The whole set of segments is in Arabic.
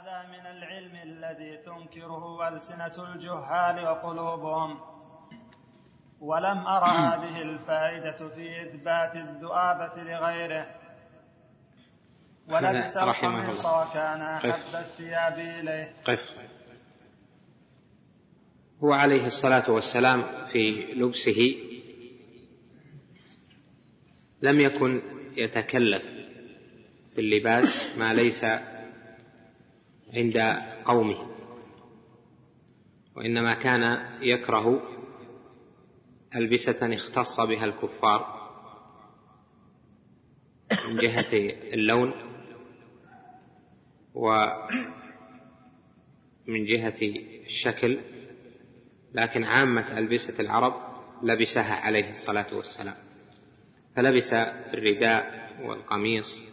وهذا من العلم الذي تنكره ألسنة الجهال وقلوبهم. ولم أر هذه الفائدة في إثبات الذؤابة لغيره. ولبس القميص وكان أحب الثياب إليه. قف. هو عليه الصلاة والسلام في لبسه لم يكن يتكلف باللباس ما ليس عند قومه. وإنما كان يكره ألبسة اختص بها الكفار من جهة اللون ومن جهة الشكل لكن عامة ألبسة العرب لبسها عليه الصلاة والسلام. فلبس الرداء والقميص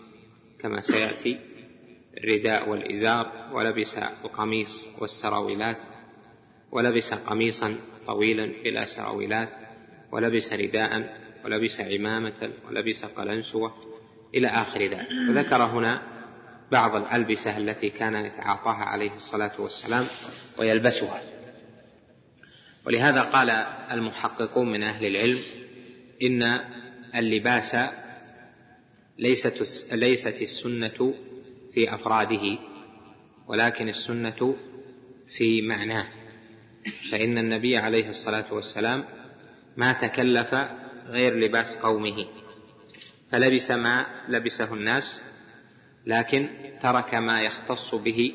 كما سيأتي. الرداء والإزار ولبس القميص والسراويلات ولبس قميصا طويلا بلا سراويلات ولبس رداء ولبس عمامة ولبس قلنسوة إلى آخر ذلك. وذكر هنا بعض الألبسة التي كان يتعاطاها عليه الصلاة والسلام ويلبسها. ولهذا قال المحققون من أهل العلم إن اللباس ليست ليست السنة في أفراده ولكن السنة في معناه. فإن النبي عليه الصلاة والسلام ما تكلف غير لباس قومه. فلبس ما لبسه الناس لكن ترك ما يختص به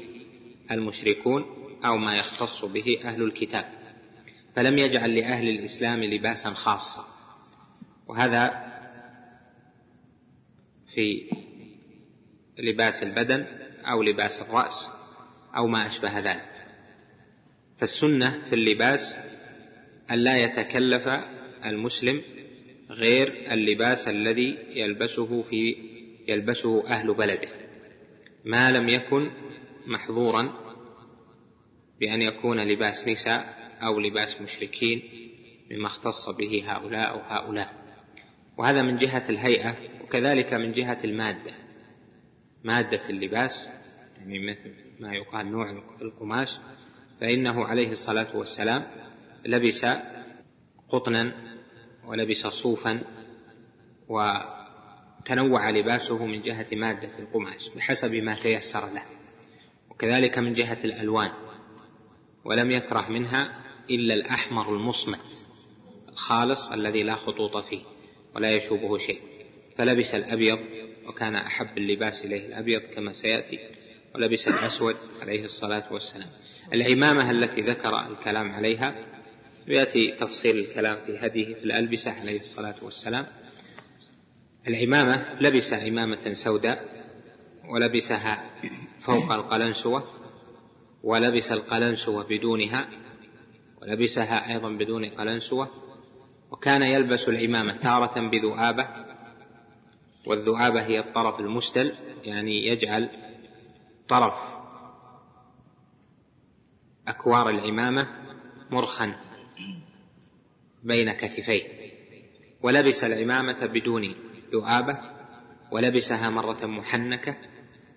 المشركون أو ما يختص به أهل الكتاب. فلم يجعل لأهل الإسلام لباسا خاصا. وهذا في لباس البدن أو لباس الرأس أو ما أشبه ذلك. فالسنة في اللباس الا يتكلف المسلم غير اللباس الذي يلبسه في يلبسه أهل بلده. ما لم يكن محظورا بأن يكون لباس نساء أو لباس مشركين مما اختص به هؤلاء أو هؤلاء. وهذا من جهة الهيئة وكذلك من جهة المادة. مادة اللباس يعني مثل ما يقال نوع القماش فإنه عليه الصلاة والسلام لبس قطنا ولبس صوفا وتنوع لباسه من جهة مادة القماش بحسب ما تيسر له وكذلك من جهة الألوان ولم يكره منها إلا الأحمر المصمت الخالص الذي لا خطوط فيه ولا يشوبه شيء فلبس الأبيض وكان أحب اللباس إليه الأبيض كما سيأتي ولبس الأسود عليه الصلاة والسلام. العمامة التي ذكر الكلام عليها وياتي تفصيل الكلام في هديه في الألبسة عليه الصلاة والسلام. العمامة لبس عمامة سوداء ولبسها فوق القلنسوة ولبس القلنسوة بدونها ولبسها أيضا بدون قلنسوة وكان يلبس العمامة تارة بذؤابه والذؤابه هي الطرف المسدل يعني يجعل طرف أكوار العمامة مرخا بين كتفيه. ولبس العمامة بدون ذؤابة ولبسها مرة محنكة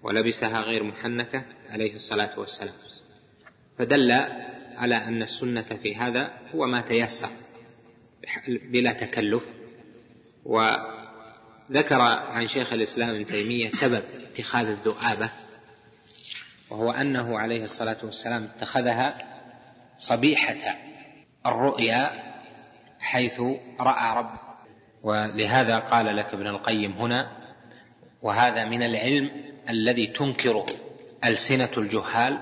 ولبسها غير محنكة عليه الصلاة والسلام. فدل على أن السنة في هذا هو ما تيسر بلا تكلف وذكر عن شيخ الإسلام ابن تيمية سبب اتخاذ الذؤابة وهو أنه عليه الصلاة والسلام اتخذها صبيحة الرؤيا حيث رأى رب. ولهذا قال لك ابن القيم هنا وهذا من العلم الذي تنكره ألسنة الجهال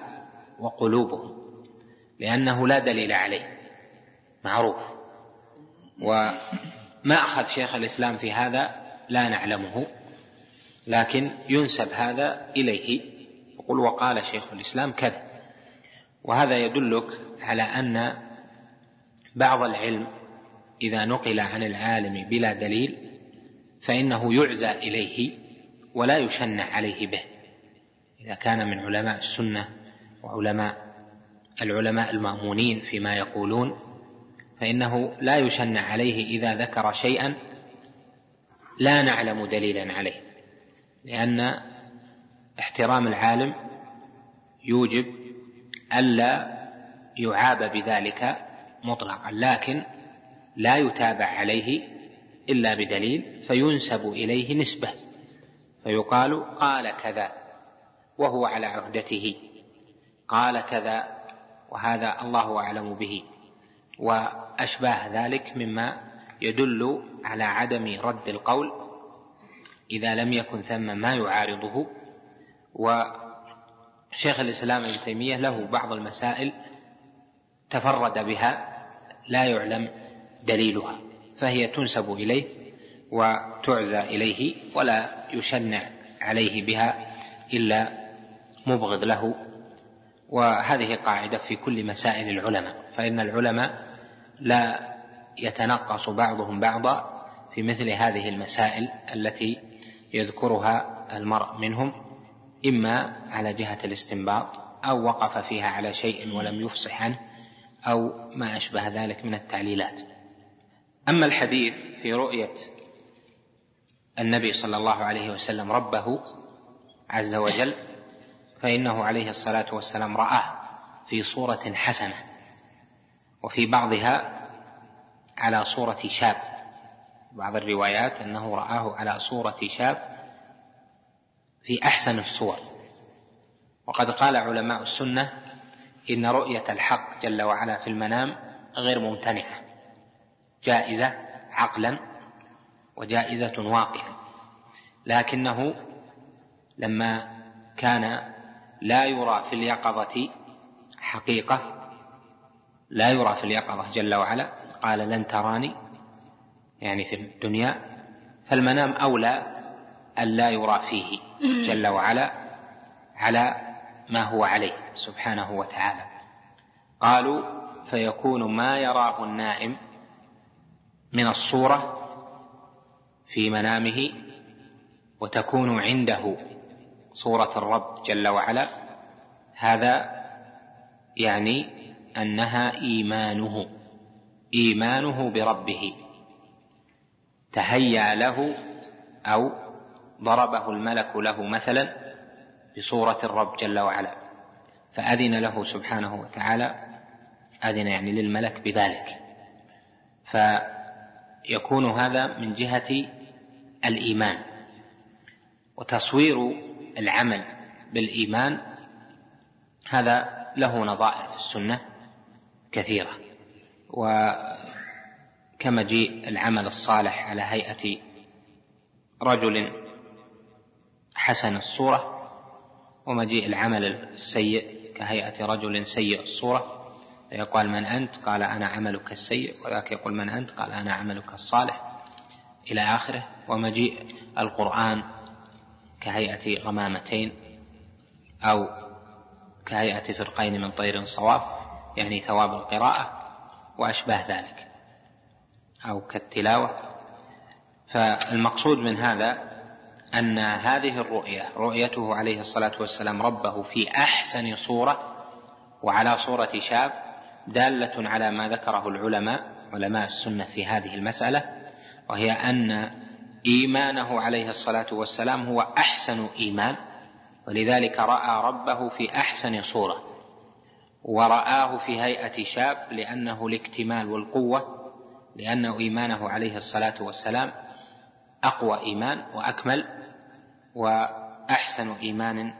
وقلوبهم لأنه لا دليل عليه معروف. وماخذ شيخ الإسلام في هذا لا نعلمه لكن ينسب هذا إليه. يقول وقال شيخ الإسلام كذا. وهذا يدلك على أن بعض العلم إذا نقل عن العالم بلا دليل فإنه يعزى إليه ولا يشنع عليه به. إذا كان من علماء السنة وعلماء العلماء المأمونين فيما يقولون فإنه لا يشنع عليه إذا ذكر شيئا لا نعلم دليلا عليه لأن احترام العالم يوجب ألا يعاب بذلك مطلقا لكن لا يتابع عليه إلا بدليل فينسب إليه نسبة فيقال قال كذا وهو على عهدته قال كذا وهذا الله أعلم به وأشباه ذلك مما يدل على عدم رد القول إذا لم يكن ثم ما يعارضه. وشيخ الإسلام ابن تيمية له بعض المسائل تفرد بها لا يعلم دليلها فهي تنسب إليه وتعزى إليه ولا يشنع عليه بها إلا مبغض له. وهذه قاعدة في كل مسائل العلماء فإن العلماء لا يتنقص بعضهم بعضا في مثل هذه المسائل التي يذكرها المرء منهم إما على جهة الاستنباط أو وقف فيها على شيء ولم يفصح عنه أو ما أشبه ذلك من التعليلات. أما الحديث في رؤية النبي صلى الله عليه وسلم ربه عز وجل فإنه عليه الصلاة والسلام رآه في صورة حسنة وفي بعضها على صورة شاب. بعض الروايات أنه رآه على صورة شاب في أحسن الصور. وقد قال علماء السنة إن رؤية الحق جل وعلا في المنام غير ممتنعة. جائزة عقلا وجائزة واقعا. لكنه لما كان لا يرى في اليقظة حقيقة لا يرى في اليقظة جل وعلا قال لن تراني يعني في الدنيا فالمنام أولى أن لا يرى فيه جل وعلا على ما هو عليه سبحانه وتعالى. قالوا فيكون ما يراه النائم من الصورة في منامه وتكون عنده صورة الرب جل وعلا. هذا يعني أنها إيمانه. إيمانه بربه. تهيأ له أو ضربه الملك له مثلا بصورة الرب جل وعلا. فأذن له سبحانه وتعالى أذن يعني للملك بذلك. فيكون هذا من جهة الإيمان. وتصوير العمل بالإيمان هذا له نظائر في السنة كثيرة. وكمجيء العمل الصالح على هيئة رجل حسن الصورة ومجيء العمل السيء كهيئة رجل سيء الصورة. فيقال من أنت؟ قال أنا عملك السيء. وذاك يقول من أنت؟ قال أنا عملك الصالح. إلى آخره. ومجيء القرآن كهيئة غمامتين أو كهيئة فرقين من طير صواف يعني ثواب القراءة. وأشباه ذلك أو كالتلاوة. فالمقصود من هذا أن هذه الرؤية رؤيته عليه الصلاة والسلام ربه في أحسن صورة وعلى صورة شاب دالة على ما ذكره العلماء علماء السنة في هذه المسألة وهي أن إيمانه عليه الصلاة والسلام هو أحسن إيمان ولذلك رأى ربه في أحسن صورة. ورآه في هيئة شاب لأنه الاكتمال والقوة لأن إيمانه عليه الصلاة والسلام أقوى إيمان وأكمل وأحسن إيمان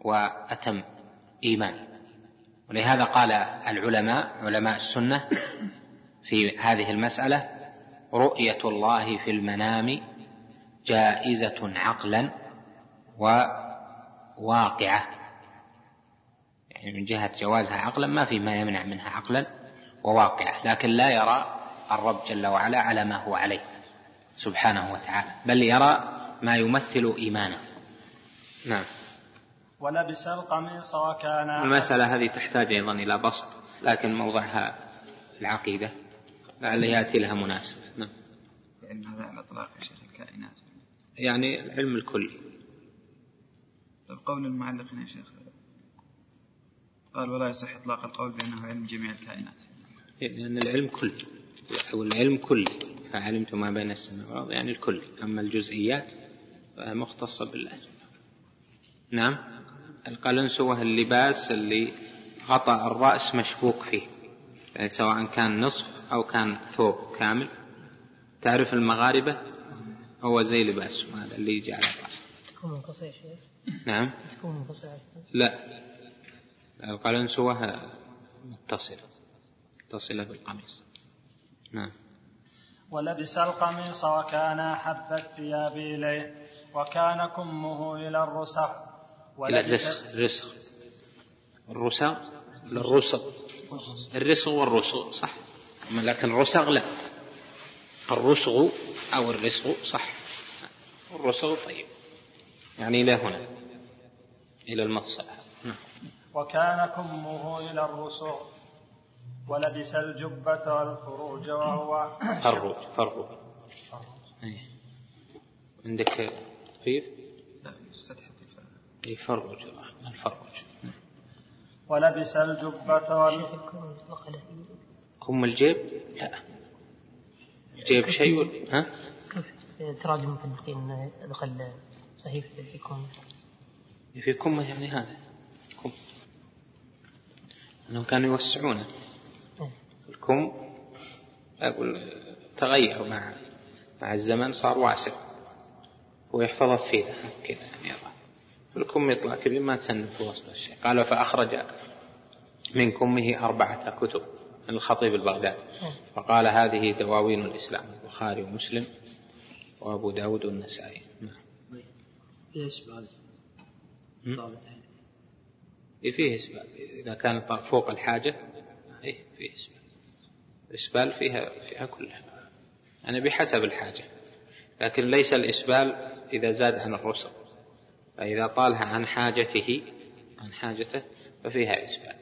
وأتم إيمان. ولهذا قال العلماء علماء السنة في هذه المسألة رؤية الله في المنام جائزة عقلا وواقعة. يعني من جهة جوازها عقلا ما في ما يمنع منها عقلا وواقعه لكن لا يرى الرب جل وعلا على ما هو عليه سبحانه وتعالى بل يرى ما يمثل إيمانه. نعم. ولبس القميص وكان المسألة هذه تحتاج أيضا إلى بسط لكن موضعها العقيدة لعل يأتي لها مناسبة. نعم. هذا على إطلاق يا شيخ الكائنات. يعني العلم الكلي طيب قول المعلق يا شيخ. قال ولا يصح إطلاق القول بأنه علم جميع الكائنات. لأن العلم كلي أو العلم كلي فعلمت ما بين السماء والأرض يعني الكلي أما الجزئيات مختصة بالله نعم؟ القلنسوة اللباس اللي غطاء الرأس مشبوك فيه. يعني سواء كان نصف أو كان ثوب كامل. تعرف المغاربة؟ هو زي لباسهم هذا اللي يجي على الرأس. تكون منفصلة يا شيخ؟ نعم؟ تكون منفصلة لا. القلنسوة متصلة. متصلة بالقميص. نعم. ولبس القميص وكان أحب الثياب إليه وكان كمه إلى الرسغ إلى الرسغ الرسغ الرسغ للرسغ الرسغ والرسغ صح. لكن الرسغ لا. الرسغ أو الرسغ صح. الرسغ طيب. يعني إلى هنا. إلى المفصل. وكان كمه إلى الرسغ ولبس الجبة والفروج وهو فروج فروج أي. عندك كيف؟ لا بس فتحة اي فروج الفروج ولبس الجبة وال... كم الجيب؟ لا جيب شيء ولا- ها؟ كيف تراجم المحدثين دخل صحيفة الحكم في كم يعني هذا كم إنهم كانوا يوسعونه الكم أقول تغير مع مع الزمن صار واسع. ويحفظ فيه كذا يعني يضع الكم يطلع كبير ما تسن في وسط الشيء. قال فأخرج من كمه أربعة كتب من الخطيب البغدادي. فقال هذه دواوين الإسلام البخاري ومسلم وأبو داود والنسائي. نعم. م? طابعتين إيه فيه إسبال. إذا كان فوق الحاجة إيه فيه إسبال. الإسبال فيها فيها كلها. يعني بحسب الحاجة. لكن ليس الإسبال إذا زاد عن الرسل. فإذا طالها عن حاجته عن حاجته ففيها إسبال.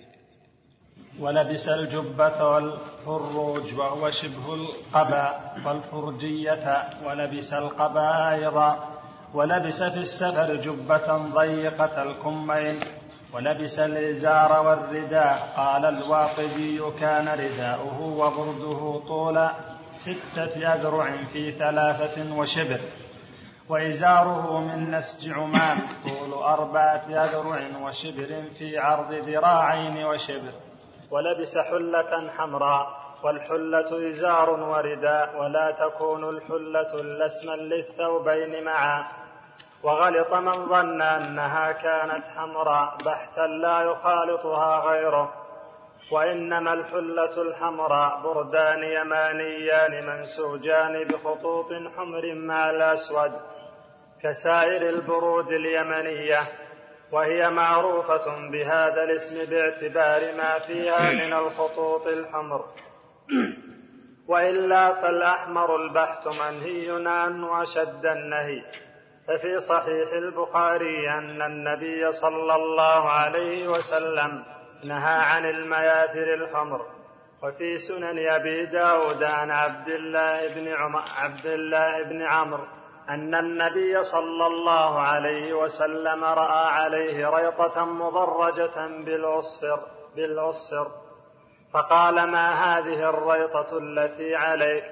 ولبس الجبة والفروج وهو شبه القبا والفرجية ولبس القبا أيضا ولبس في السفر جبة ضيقة الكمين. ولبس الإزار والرداء. قال الواقدي كان رداؤه وبرده طول ستة أذرع في ثلاثة وشبر. وإزاره من نسج عمان. طول أربعة أذرع وشبر في عرض ذراعين وشبر. ولبس حلة حمراء. والحلة إزار ورداء. ولا تكون الحلة إلا اسما للثوبين معا. وغلط من ظن أنها كانت حمراء بحتا لا يخالطها غيره وإنما الحلة الحمراء بردان يمانيان منسوجان بخطوط حمر مع الأسود كسائر البرود اليمنية وهي معروفة بهذا الاسم باعتبار ما فيها من الخطوط الحمر. وإلا فالأحمر البحت منهي عنه أشد النهي. ففي صحيح البخاري أن النبي صلى الله عليه وسلم نهى عن المياثر الحمر وفي سنن أبي داود عن عبد الله بن عمر عبد الله بن عمرو أن النبي صلى الله عليه وسلم رأى عليه ريطة مضرجة بالعصفر بالعصفر. فقال ما هذه الريطة التي عليك؟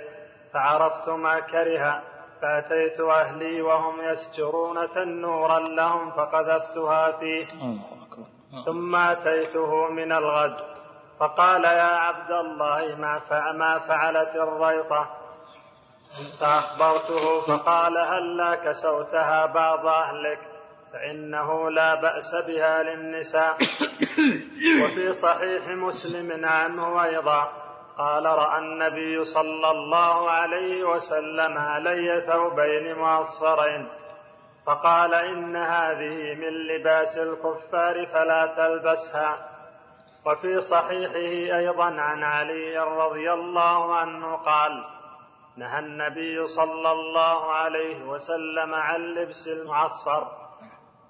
فعرفت ما كره. فأتيت أهلي وهم يسجرون تنورا لهم فقذفتها فيه ثم أتيته من الغد. فقال يا عبد الله ما ما فعلت الريطة؟ فأخبرته فقال هلا كسوتها بعض أهلك؟ فإنه لا بأس بها للنساء. وفي صحيح مسلم عنه أيضا. قال رأى النبي صلى الله عليه وسلم علي ثوبين معصفرين فقال إن هذه من لباس الكفار فلا تلبسها. وفي صحيحه أيضا عن علي رضي الله عنه قال نهى النبي صلى الله عليه وسلم عن لبس المعصفر.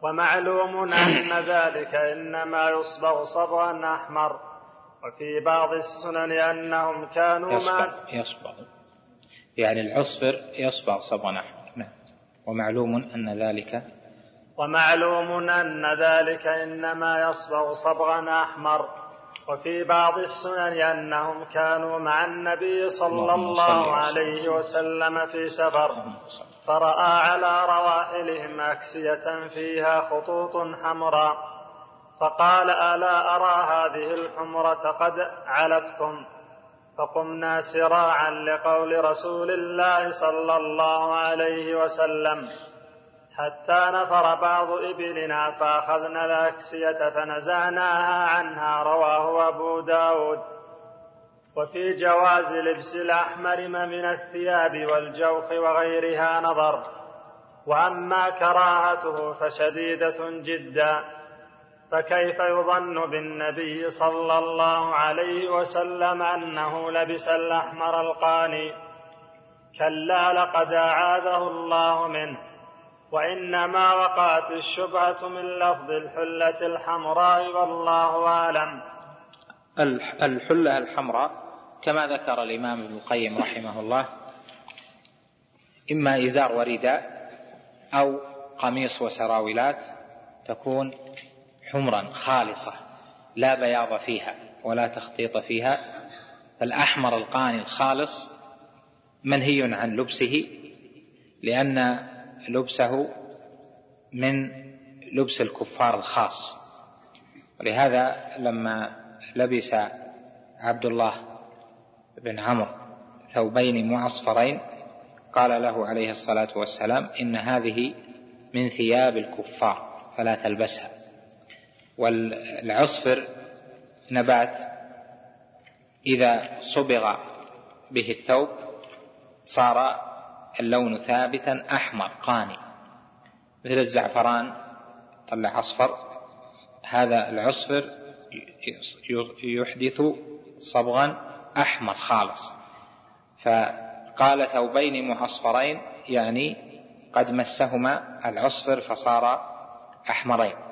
ومعلوم أن ذلك إنما يصبغ صبغا أحمر. وفي بعض السنن أنهم كانوا يصبغ يصبغ. يعني العصفر يصبغ صبغا أحمر. نعم. ومعلوم أن ذلك ومعلوم أن ذلك إنما يصبغ صبغا أحمر. وفي بعض السنن أنهم كانوا مع النبي صلى الله. عليه وسلم في سفر. فرأى على رواحلهم أكسية فيها خطوط حمراء. فقال ألا أرى هذه الحمرة قد علتكم؟ فقمنا سراعا لقول رسول الله صلى الله عليه وسلم حتى نفر بعض إبلنا فأخذنا الأكسية فنزعناها عنها رواه أبو داود. وفي جواز لبس الأحمر من الثياب والجوخ وغيرها نظر وأما كراهته فشديدة جدا. فكيف يظن بالنبي صلى الله عليه وسلم أنه لبس الأحمر القاني؟ كلا لقد أعاذه الله منه. وإنما وقعت الشبهة من لفظ الحلة الحمراء والله أعلم. الحلة الحمراء كما ذكر الإمام ابن القيم رحمه الله إما إزار ورداء أو قميص وسراولات تكون حمرا خالصة لا بياض فيها ولا تخطيط فيها. فالأحمر القاني الخالص منهي عن لبسه لأن لبسه من لبس الكفار الخاص. ولهذا لما لبس عبد الله بن عمرو ثوبين معصفرين قال له عليه الصلاة والسلام إن هذه من ثياب الكفار فلا تلبسها. والعصفر نبات إذا صبغ به الثوب صار اللون ثابتا أحمر قاني. مثل الزعفران طلع أصفر. هذا العصفر يحدث صبغا أحمر خالص. فقال ثوبين معصفرين يعني قد مسهما العصفر فصار أحمرين.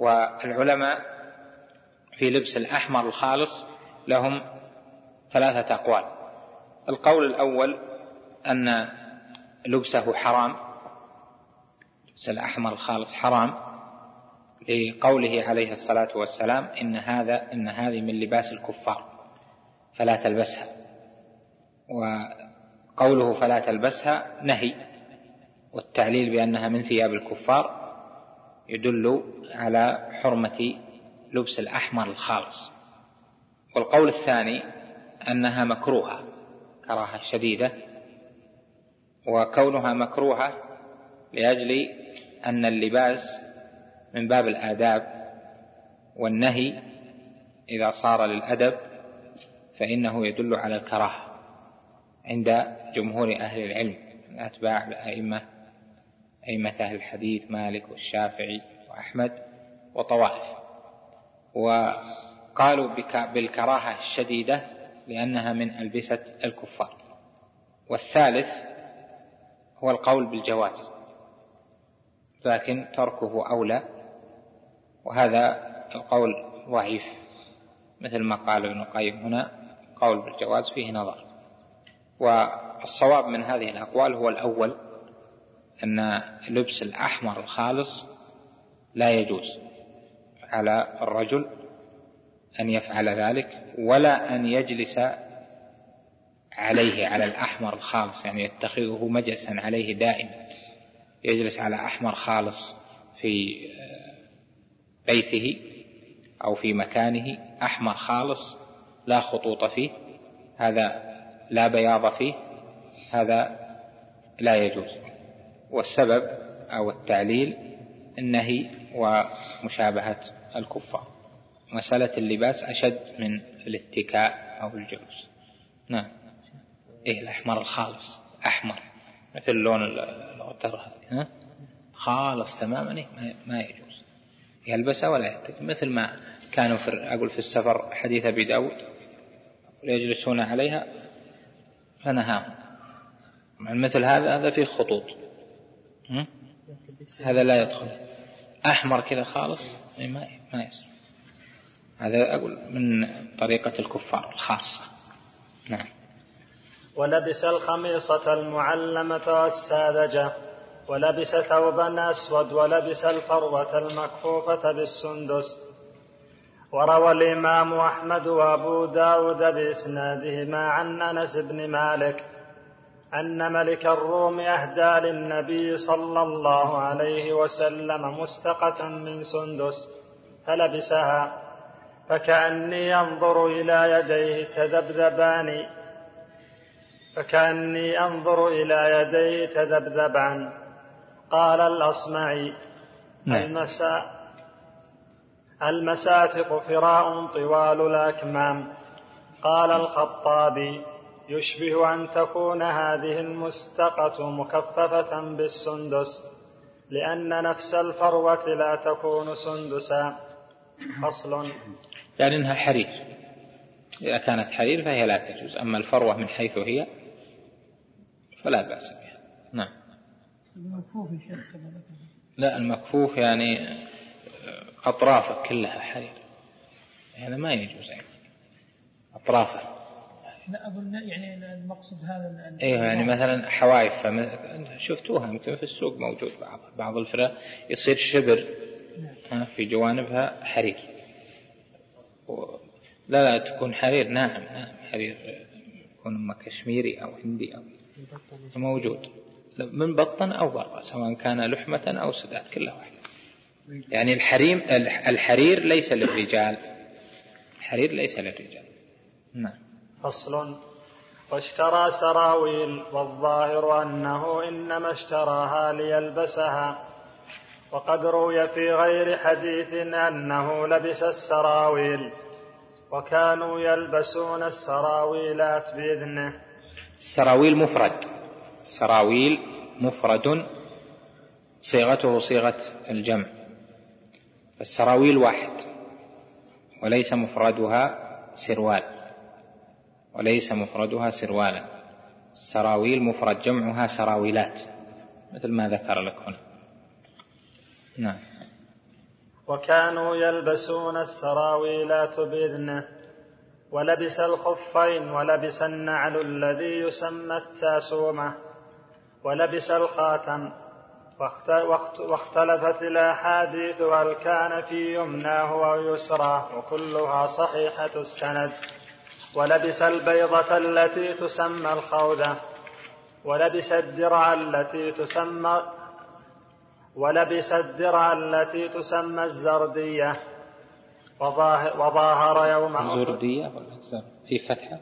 والعلماء في لبس الأحمر الخالص لهم ثلاثة أقوال. القول الأول أن لبسه حرام لبس الأحمر الخالص حرام لقوله عليه الصلاة والسلام إن هذا إن هذه من لباس الكفار فلا تلبسها. وقوله فلا تلبسها نهي والتعليل بأنها من ثياب الكفار يدل على حرمة لبس الأحمر الخالص. والقول الثاني أنها مكروهة كراهة شديدة وكونها مكروهة لأجل أن اللباس من باب الآداب والنهي إذا صار للأدب فإنه يدل على الكراهة عند جمهور أهل العلم من أتباع الأئمة ائمه أهل الحديث مالك والشافعي وأحمد وطوائف. وقالوا بالكراهة الشديدة لأنها من ألبسة الكفار. والثالث هو القول بالجواز لكن تركه أولى وهذا القول ضعيف مثل ما قال ابن القيم هنا قول بالجواز فيه نظر. والصواب من هذه الأقوال هو الأول أن لبس الأحمر الخالص لا يجوز على الرجل أن يفعل ذلك ولا أن يجلس عليه على الأحمر الخالص يعني يتخذه مجلسا عليه دائما يجلس على أحمر خالص في بيته أو في مكانه أحمر خالص لا خطوط فيه هذا لا بياض فيه هذا لا يجوز. والسبب أو التعليل النهي ومشابهة الكفار. مسألة اللباس أشد من الاتكاء أو الجلوس. نعم. إيه الأحمر الخالص. أحمر. مثل لون الغتر هذه. خالص تماما. إيه ما يجوز. يلبسها ولا يتك مثل ما كانوا في أقول في السفر حديث أبي داود. يجلسون عليها فنهاهم. مثل هذا هذا فيه خطوط. هذا لا يدخل. أحمر كذا خالص. إيه، ما ما هذا أقول من طريقة الكفار الخاصة. نعم. ولبس الخميصة المعلمة والساذجة ولبس ثوبا أسود ولبس الفروة المكفوفة بالسندس. وروى الإمام أحمد وأبو داود بإسنادهما عن أنس بن مالك أن ملك الروم أهدى للنبي صلى الله عليه وسلم مستقة من سندس فلبسها فكأني أنظر إلى يديه تذبذبان فكأني أنظر إلى يديه تذبذبان قال الأصمعي نعم. المساء المساتق فراء طوال الأكمام قال الخطابي يشبه أن تكون هذه المستقة مكففة بالسندس لأن نفس الفروة لا تكون سندسا. فصل. يعني إنها حرير. إذا كانت حرير فهي لا تجوز. أما الفروة من حيث هي فلا بأس بها. نعم. المكفوف لا المكفوف يعني اطرافه كلها حرير. هذا ما يجوز أيضا اطرافه لا اظن يعني المقصود هذا أيوه يعني مثلا حوايف شفتوها يمكن في السوق موجود بعض بعض الفرق يصير شبر ها، في جوانبها حرير. و- لا لا تكون حرير ناعم ناعم حرير يكون أما كشميري أو هندي أو موجود. من بطن أو برا سواء كان لحمة أو سداد كلها واحدة. يعني الحريم الح- الحرير ليس للرجال. الحرير ليس للرجال. نعم. فصل. واشترى سراويل والظاهر أنه إنما اشتراها ليلبسها. وقد روي في غير حديث أنه لبس السراويل. وكانوا يلبسون السراويلات بإذنه. السراويل مفرد. السراويل مفرد. صيغته صيغة الجمع. السراويل واحد. وليس مفردها سروال. وليس مفردها سروالا. السراويل مفرد جمعها سراويلات. مثل ما ذكر لك هنا. نعم. وكانوا يلبسون السراويلات بإذنه ولبس الخفين ولبس النعل الذي يسمى التاسومة ولبس الخاتم واخت- واخت- واختلفت الأحاديث هل كان في يمناه أو يسراه وكلها صحيحة السند. ولبس البيضة التي تسمى الخوذة ولبس الدرع التي تسمى ولبس الدرع التي تسمى الزردية. وظاهر, يوم أحد. زردية؟ ولا في فتحة.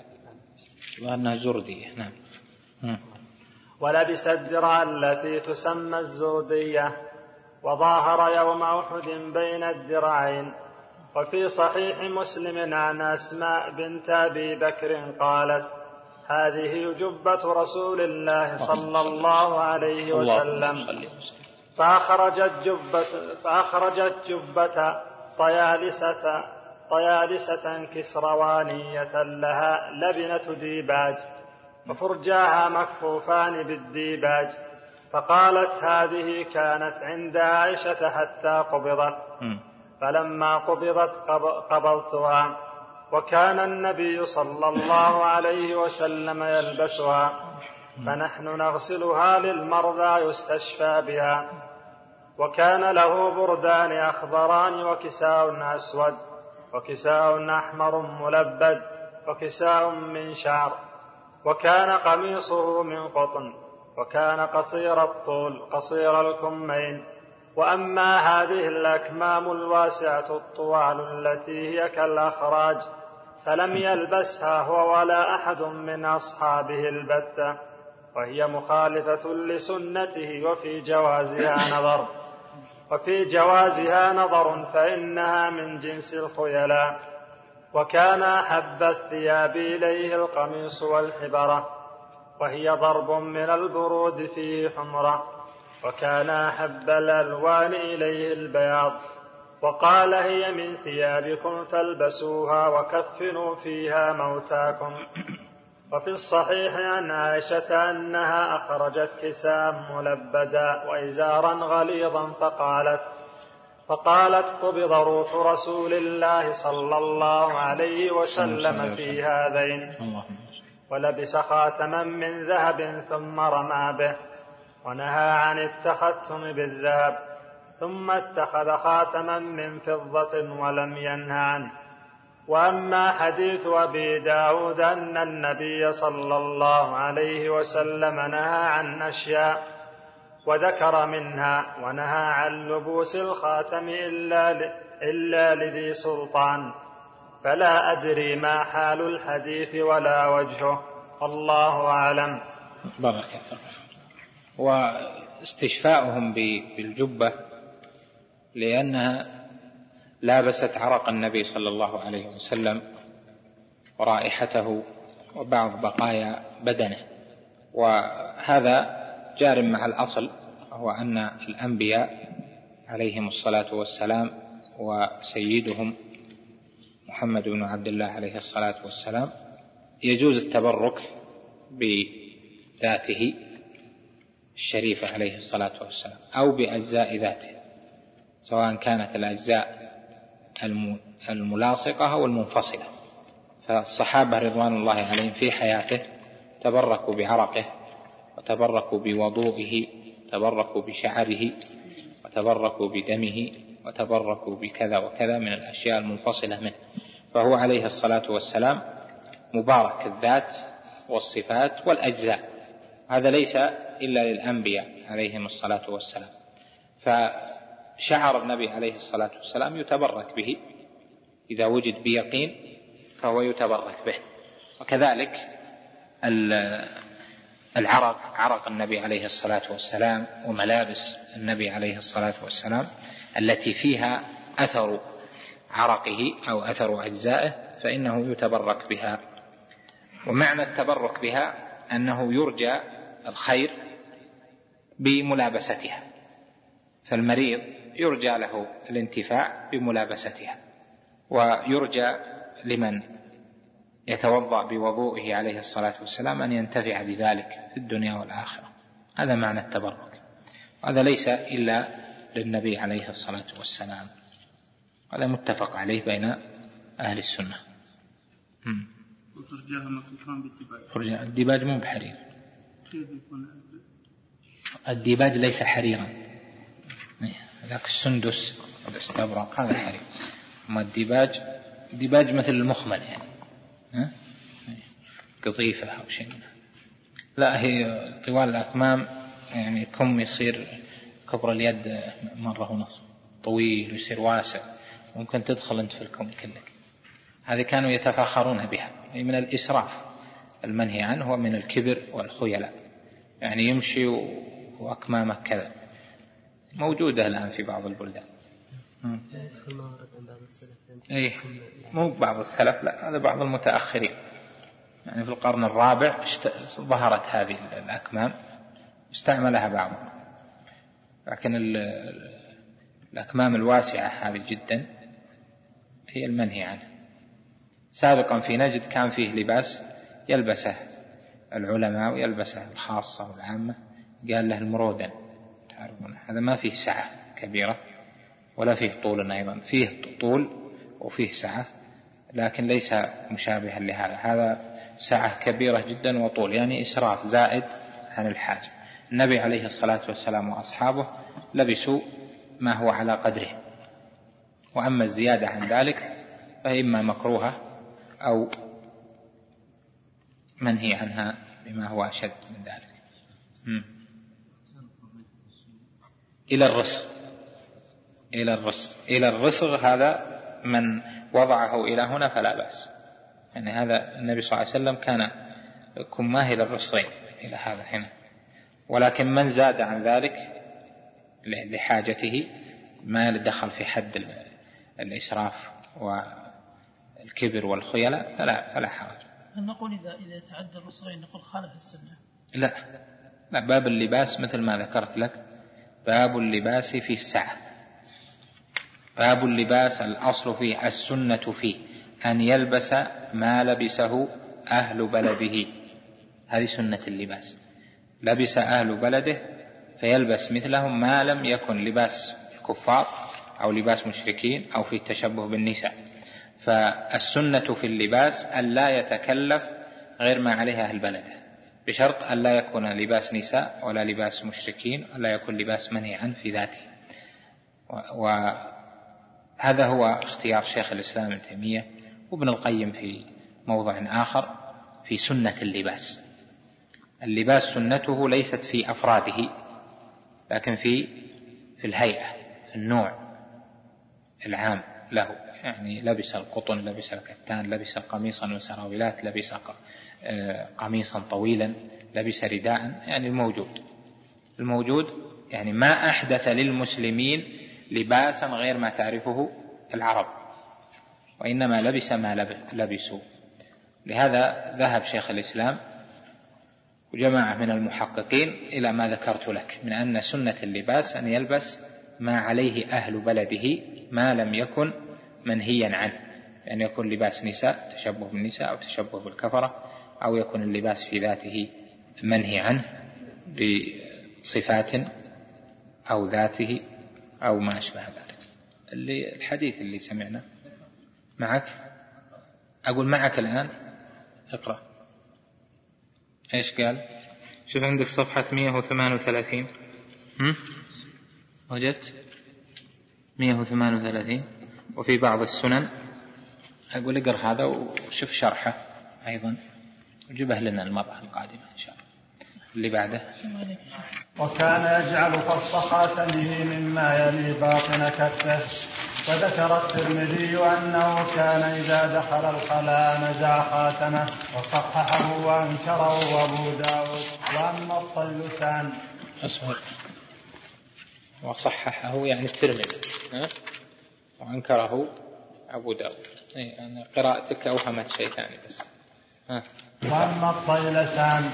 وأنها زردية نعم. ولبس الدرع التي تسمى الزردية. وظاهر يوم أحد بين الدرعين وفي صحيح مسلم عن أسماء بنت أبي بكر قالت هذه جبة رسول الله صلى الله عليه وسلم. فأخرجت جبة فأخرجت جبة طيالسة طيالسة كسروانية لها لبنة ديباج وفرجاها مكفوفان بالديباج. فقالت هذه كانت عند عائشة حتى قبضت. فلما قبضت قب- قبضتها وكان النبي صلى الله عليه وسلم يلبسها فنحن نغسلها للمرضى يستشفى بها وكان له بردان أخضران وكساء أسود وكساء أحمر ملبد وكساء من شعر وكان قميصه من قطن وكان قصير الطول قصير الكمين وأما هذه الأكمام الواسعة الطوال التي هي كالأخراج فلم يلبسها هو ولا أحد من أصحابه البتة وهي مخالفة لسنته وفي جوازها نظر. وفي جوازها نظر فإنها من جنس الخيلاء. وكان أحب الثياب إليه القميص والحبرة وهي ضرب من البرود فيه حمرة. وكان أحب الألوان إليه البياض. وقال هي من ثيابكم فالبسوها وكفنوا فيها موتاكم. وفي الصحيح عن عائشة أنها أخرجت كساء ملبدا وإزارا غليظا فقالت فقالت قبض روح رسول الله صلى الله عليه وسلم في هذين. ولبس خاتما من ذهب ثم رمى به. ونهى عن التختم بالذهب ثم اتخذ خاتما من فضة ولم ينه عنه. وأما حديث أبي داود أن النبي صلى الله عليه وسلم نهى عن أشياء وذكر منها ونهى عن لبوس الخاتم إلا. إلا لذي سلطان. فلا أدري ما حال الحديث ولا وجهه الله أعلم. بارك الله واستشفاؤهم بالجبة لأنها لابست عرق النبي صلى الله عليه وسلم ورائحته وبعض بقايا بدنه. وهذا جار مع الأصل وهو أن الأنبياء عليهم الصلاة والسلام وسيدهم محمد بن عبد الله عليه الصلاة والسلام يجوز التبرك بذاته. الشريفة عليه الصلاة والسلام أو بأجزاء ذاته سواء كانت الأجزاء الملاصقة أو المنفصلة. فالصحابة رضوان الله عليهم في حياته تبركوا بعرقه وتبركوا بوضوئه تبركوا بشعره وتبركوا بدمه وتبركوا بكذا وكذا من الأشياء المنفصلة منه. فهو عليه الصلاة والسلام مبارك الذات والصفات والأجزاء. هذا ليس إلا للأنبياء عليهم الصلاة والسلام. فشعر النبي عليه الصلاة والسلام يتبرك به. إذا وجد بيقين فهو يتبرك به. وكذلك العرق عرق النبي عليه الصلاة والسلام وملابس النبي عليه الصلاة والسلام التي فيها أثر عرقه أو أثر أجزائه فإنه يتبرك بها. ومعنى التبرك بها أنه يرجى الخير بملابستها فالمريض يرجى له الانتفاع بملابستها ويرجى لمن يتوضأ بوضوئه عليه الصلاة والسلام أن ينتفع بذلك في الدنيا والآخرة. هذا معنى التبرك. هذا ليس إلا للنبي عليه الصلاة والسلام. هذا متفق عليه بين أهل السنة. الديباج مو بحرير. الديباج ليس حريرا. ذاك السندس والاستبرق هذا حرير. أما الديباج الديباج مثل المخمل يعني. ها؟ قطيفة أو شيء. لا هي طوال الأكمام يعني كم يصير كبر اليد مرة ونصف طويل ويصير واسع. ممكن تدخل أنت في الكم كلك هذه كانوا يتفاخرون بها. من الإسراف. المنهي عنه ومن الكبر والخيلاء. يعني يمشي وأكمامه كذا. موجودة الآن في بعض البلدان. اي مو بعض السلف لا هذا بعض المتأخرين. يعني في القرن الرابع ظهرت هذه الأكمام استعملها بعضهم. لكن الأكمام الواسعة هذه جدا هي المنهي عنها. سابقا في نجد كان فيه لباس يلبسه العلماء ويلبسه الخاصة والعامة. قال له المرودن تعرفون هذا ما فيه سعة كبيرة ولا فيه طول أيضا. فيه طول وفيه سعة لكن ليس مشابها لهذا. هذا سعة كبيرة جدا وطول يعني إسراف زائد عن الحاجة النبي عليه الصلاة والسلام وأصحابه لبسوا ما هو على قدره. وأما الزيادة عن ذلك فإما مكروهة أو منهي عنها بما هو أشد من ذلك. إلى الرسل إلى الرسغ. إلى الرسغ هذا من وضعه إلى هنا فلا بأس. يعني هذا النبي صلى الله عليه وسلم كان كماه إلى الرسغين إلى هذا هنا ولكن من زاد عن ذلك لحاجته ما دخل في حد الإسراف والكبر والخيلاء فلا فلا حرج. هل نقول إذا إذا تعدى الرسغين نقول خالف السنة؟ لا. لا باب اللباس مثل ما ذكرت لك. باب اللباس في السعة. باب اللباس الأصل فيه السنة فيه. أن يلبس ما لبسه أهل بلده. هذه سنة اللباس. لبس أهل بلده فيلبس مثلهم ما لم يكن لباس الكفار أو لباس مشركين أو في التشبه بالنساء. فالسنة في اللباس ألا يتكلف غير ما عليه أهل بلده بشرط ألا يكون لباس نساء ولا لباس مشركين ولا يكون لباس منهي في ذاته. و هذا هو اختيار شيخ الإسلام ابن تيمية وابن القيم في موضع آخر في سنة اللباس. اللباس سنته ليست في أفراده لكن في في الهيئة النوع العام له. يعني لبس القطن لبس الكتان لبس قميصا وسراويلات لبس آه، قميصا طويلا لبس رداء يعني الموجود. الموجود يعني ما أحدث للمسلمين لباسا غير ما تعرفه العرب وإنما لبس ما لبسوا. لهذا ذهب شيخ الإسلام وجماعة من المحققين إلى ما ذكرت لك من أن سنة اللباس أن يلبس ما عليه أهل بلده ما لم يكن منهيا عنه أن يعني يكون لباس نساء تشبه بالنساء أو تشبه بالكفرة أو يكون اللباس في ذاته منهي عنه بصفات أو ذاته أو ما أشبه ذلك. اللي الحديث اللي سمعنا معك أقول معك الآن اقرأ. إيش قال؟ شوف عندك صفحة 138 هم؟ وجدت؟ 138 وفي بعض السنن. أقول اقرأ هذا وشوف شرحه أيضا. وجبه لنا المرة القادمة إن شاء الله. اللي بعده. وكان يجعل فص خاتمه مما يلي باطن كفه وذكر الترمذي أنه كان إذا دخل الخلاء نزع خاتمه وصححه وأنكره أبو داود. وأما الطيلسان. أصبر. وصححه يعني الترمذي. وأنكره أبو داود. أنا قراءتك أوهمت شيء ثاني بس. وأما الطيلسان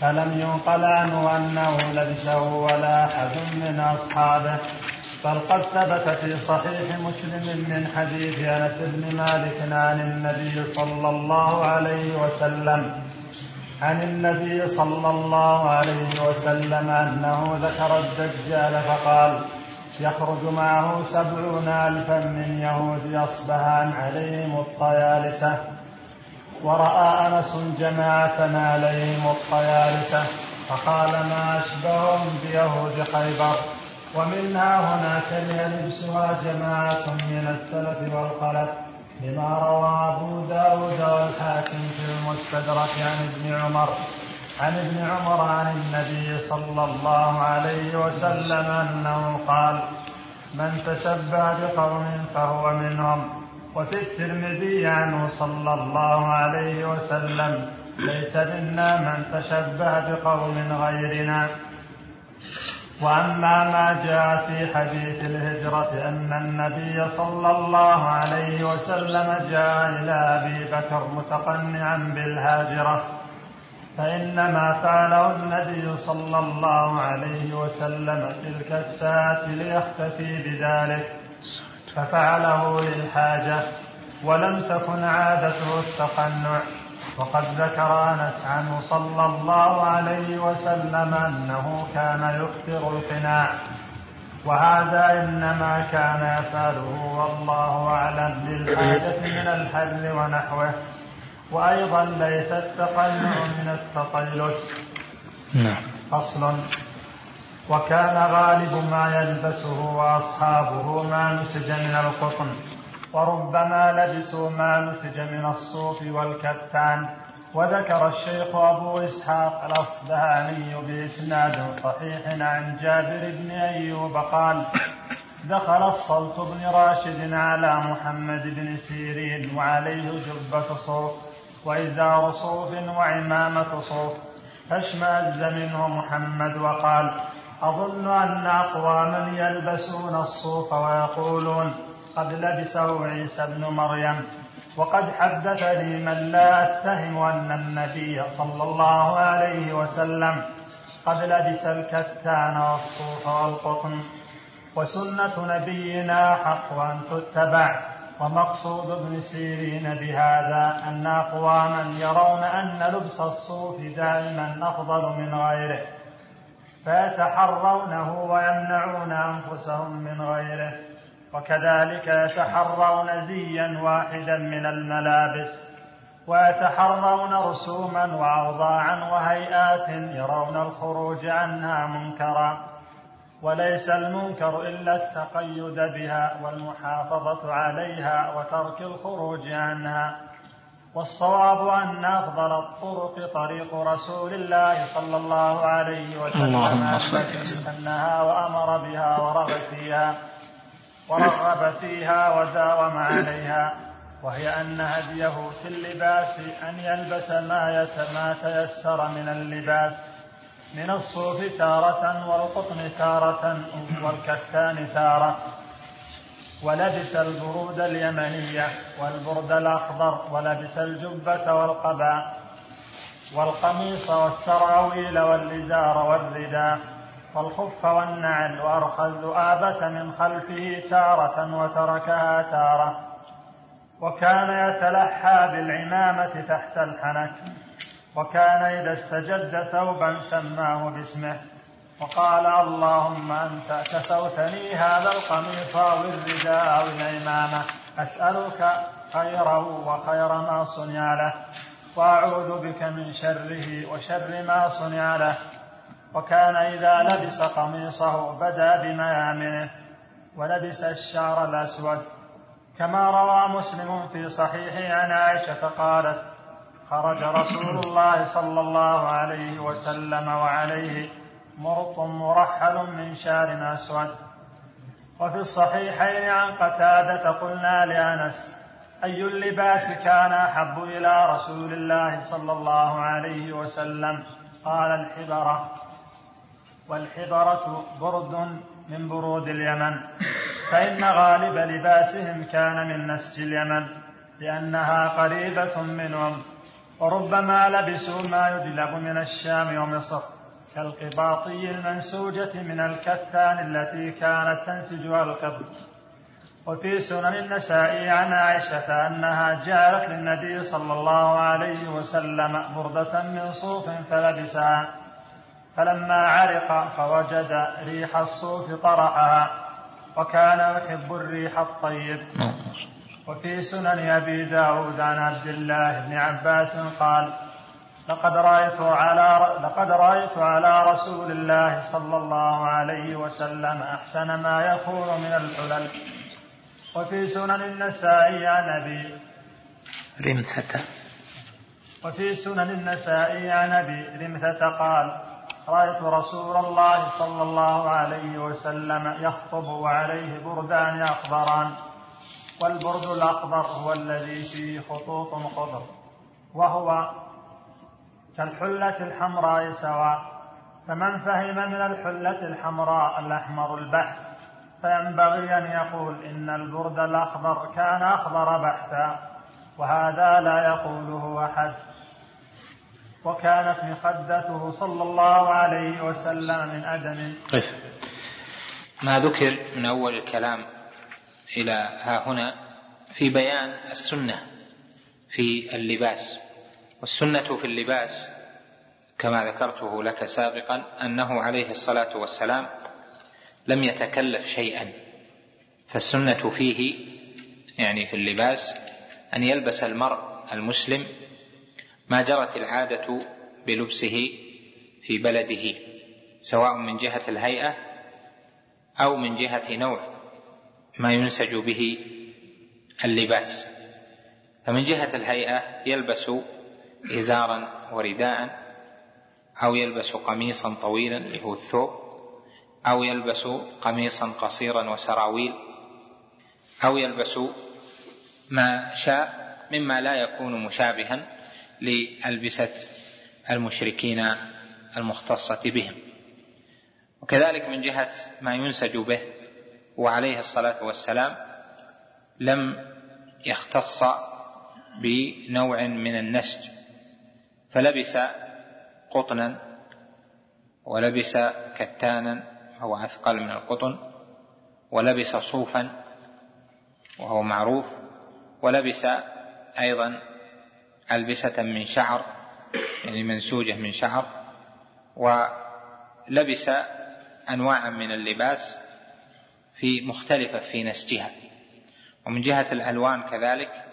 فلم ينقل عنه أنه لبسه ولا أحد من أصحابه. بل قد ثبت في صحيح مسلم من حديث أنس بن مالك عن النبي صلى الله عليه وسلم عن النبي صلى الله عليه وسلم أنه ذكر الدجال فقال يخرج معه سبعون ألفا من يهود اصبهان عليهم الطيالسة. ورأى أنس جماعة عليهم الطيالسة فقال ما أشبههم بيهود خيبر. ومنها هنا كره لبسها جماعة من السلف والخلف لما روى أبو داود والحاكم في المستدرك عن ابن عمر. عن ابن عمر عن النبي صلى الله عليه وسلم أنه قال من تشبه بقوم فهو منهم. وفي الترمذي عنه صلى الله عليه وسلم ليس منا من تشبه بقوم غيرنا. وأما ما جاء في حديث الهجرة أن النبي صلى الله عليه وسلم جاء إلى أبي بكر متقنعا بالهاجرة. فإنما فعله النبي صلى الله عليه وسلم تلك الساعة ليختفي بذلك ففعله للحاجة ولم تكن عادته التقنع. وقد ذكر أنس عنه صلى الله عليه وسلم أنه كان يكثر القناع. وهذا إنما كان يفعله والله أعلم للحاجه من الحل ونحوه. وأيضا ليس التقنع من التطيلس نعم. فصل وكان غالب ما يلبسه وأصحابه ما نسج من القطن وربما لبسوا ما نسج من الصوف والكتان. وذكر الشيخ أبو إسحاق الأصبهاني بإسناد صحيح عن جابر بن أيوب قال دخل الصلت بن راشد على محمد بن سيرين وعليه جبة صوف. وإزار صوف وعمامة صوف فاشمأز منه محمد وقال أظن أن أقواما يلبسون الصوف ويقولون قد لبسه عيسى ابن مريم وقد حدثني من لا أتهم أن النبي صلى الله عليه وسلم قد لبس الكتان والصوف والقطن وسنة نبينا حق أن تتبع ومقصود ابن سيرين بهذا أن أقواما يرون أن لبس الصوف دائما أفضل من غيره فيتحرونه ويمنعون أنفسهم من غيره وكذلك يتحرون زيا واحدا من الملابس ويتحرون رسوما وأوضاعا وهيئات يرون الخروج عنها منكرا. وليس المنكر إلا التقيد بها والمحافظة عليها وترك الخروج عنها. والصواب أن أفضل الطرق طريق رسول الله صلى الله عليه وسلم التي سنها وأمر بها ورغب فيها ورغب فيها وداوم عليها. وهي أن هديه في اللباس أن يلبس ما ما تيسر من اللباس. من الصوف تارة والقطن تارة والكتان تارة. ولبس البرود اليمنية والبرد الأخضر ولبس الجبة والقباء والقميص والسراويل والإزار والرداء والخف والنعل وأرخى الذؤابة من خلفه تارة وتركها تارة. وكان يتلحى بالعمامة تحت الحنك وكان إذا استجد ثوبا سماه باسمه. وقال اللهم أنت كسوتني هذا القميص أو الرداء أو العمامة أسألك خيره وخير ما صنع له. وأعوذ بك من شره وشر ما صنع له. وكان إذا لبس قميصه بدا بميامنه. ولبس الشعر الأسود. كما روى مسلم في صحيحه عن عائشة قالت خرج رسول الله صلى الله عليه وسلم وعليه مرط مرحل من شعر أسود. وفي الصحيحين عن قتادة قلنا لأنس أي اللباس كان أحب إلى رسول الله صلى الله عليه وسلم؟ قال الحبرة. والحبرة برد من برود اليمن. فإن غالب لباسهم كان من نسج اليمن لأنها قريبة منهم. وربما لبسوا ما يدلب من الشام ومصر كالقباطي المنسوجة من الكتان التي كانت تنسجها القبط وفي سنن النسائي عن عائشة أنها جعلت للنبي صلى الله عليه وسلم بردة من صوف فلبسها فلما عرق فوجد ريح الصوف طرحها وكان يحب الريح الطيب. وفي سنن أبي داود عن عبد الله بن عباس قال لقد رأيت على لقد رأيت على رسول الله صلى الله عليه وسلم أحسن ما يكون من الحلل. وفي سنن النسائي عن أبي رمثة. وفي سنن النسائي عن أبي رمثة قال رأيت رسول الله صلى الله عليه وسلم يخطب وعليه بردان أخضران. والبرد الأخضر هو الذي فيه خطوط خضر وهو كالحلة الحمراء سواء. فمن فهم من الحلة الحمراء الأحمر البحث فينبغي أن يقول إن البرد الأخضر كان أخضر بحتا وهذا لا يقوله أحد. وكانت مخدته صلى الله عليه وسلم من أدم. قف ما ذكر من أول الكلام إلى ها هنا في بيان السنة في اللباس. والسنة في اللباس كما ذكرته لك سابقا أنه عليه الصلاة والسلام لم يتكلف شيئا. فالسنة فيه يعني في اللباس أن يلبس المرء المسلم ما جرت العادة بلبسه في بلده سواء من جهة الهيئة أو من جهة نوع ما ينسج به اللباس. فمن جهة الهيئة يلبس إزارا ورداء أو يلبس قميصا طويلا اللي هو الثوب أو يلبس قميصا قصيرا وسراويل أو يلبس ما شاء مما لا يكون مشابها لألبسة المشركين المختصة بهم. وكذلك من جهة ما ينسج به وعليه الصلاة والسلام لم يختص بنوع من النسج فلبس قطنا ولبس كتانا وهو أثقل من القطن ولبس صوفا وهو معروف ولبس أيضا ألبسة من شعر يعني منسوجة من شعر ولبس أنواعا من اللباس في مختلفة في نسجها ومن جهة الألوان كذلك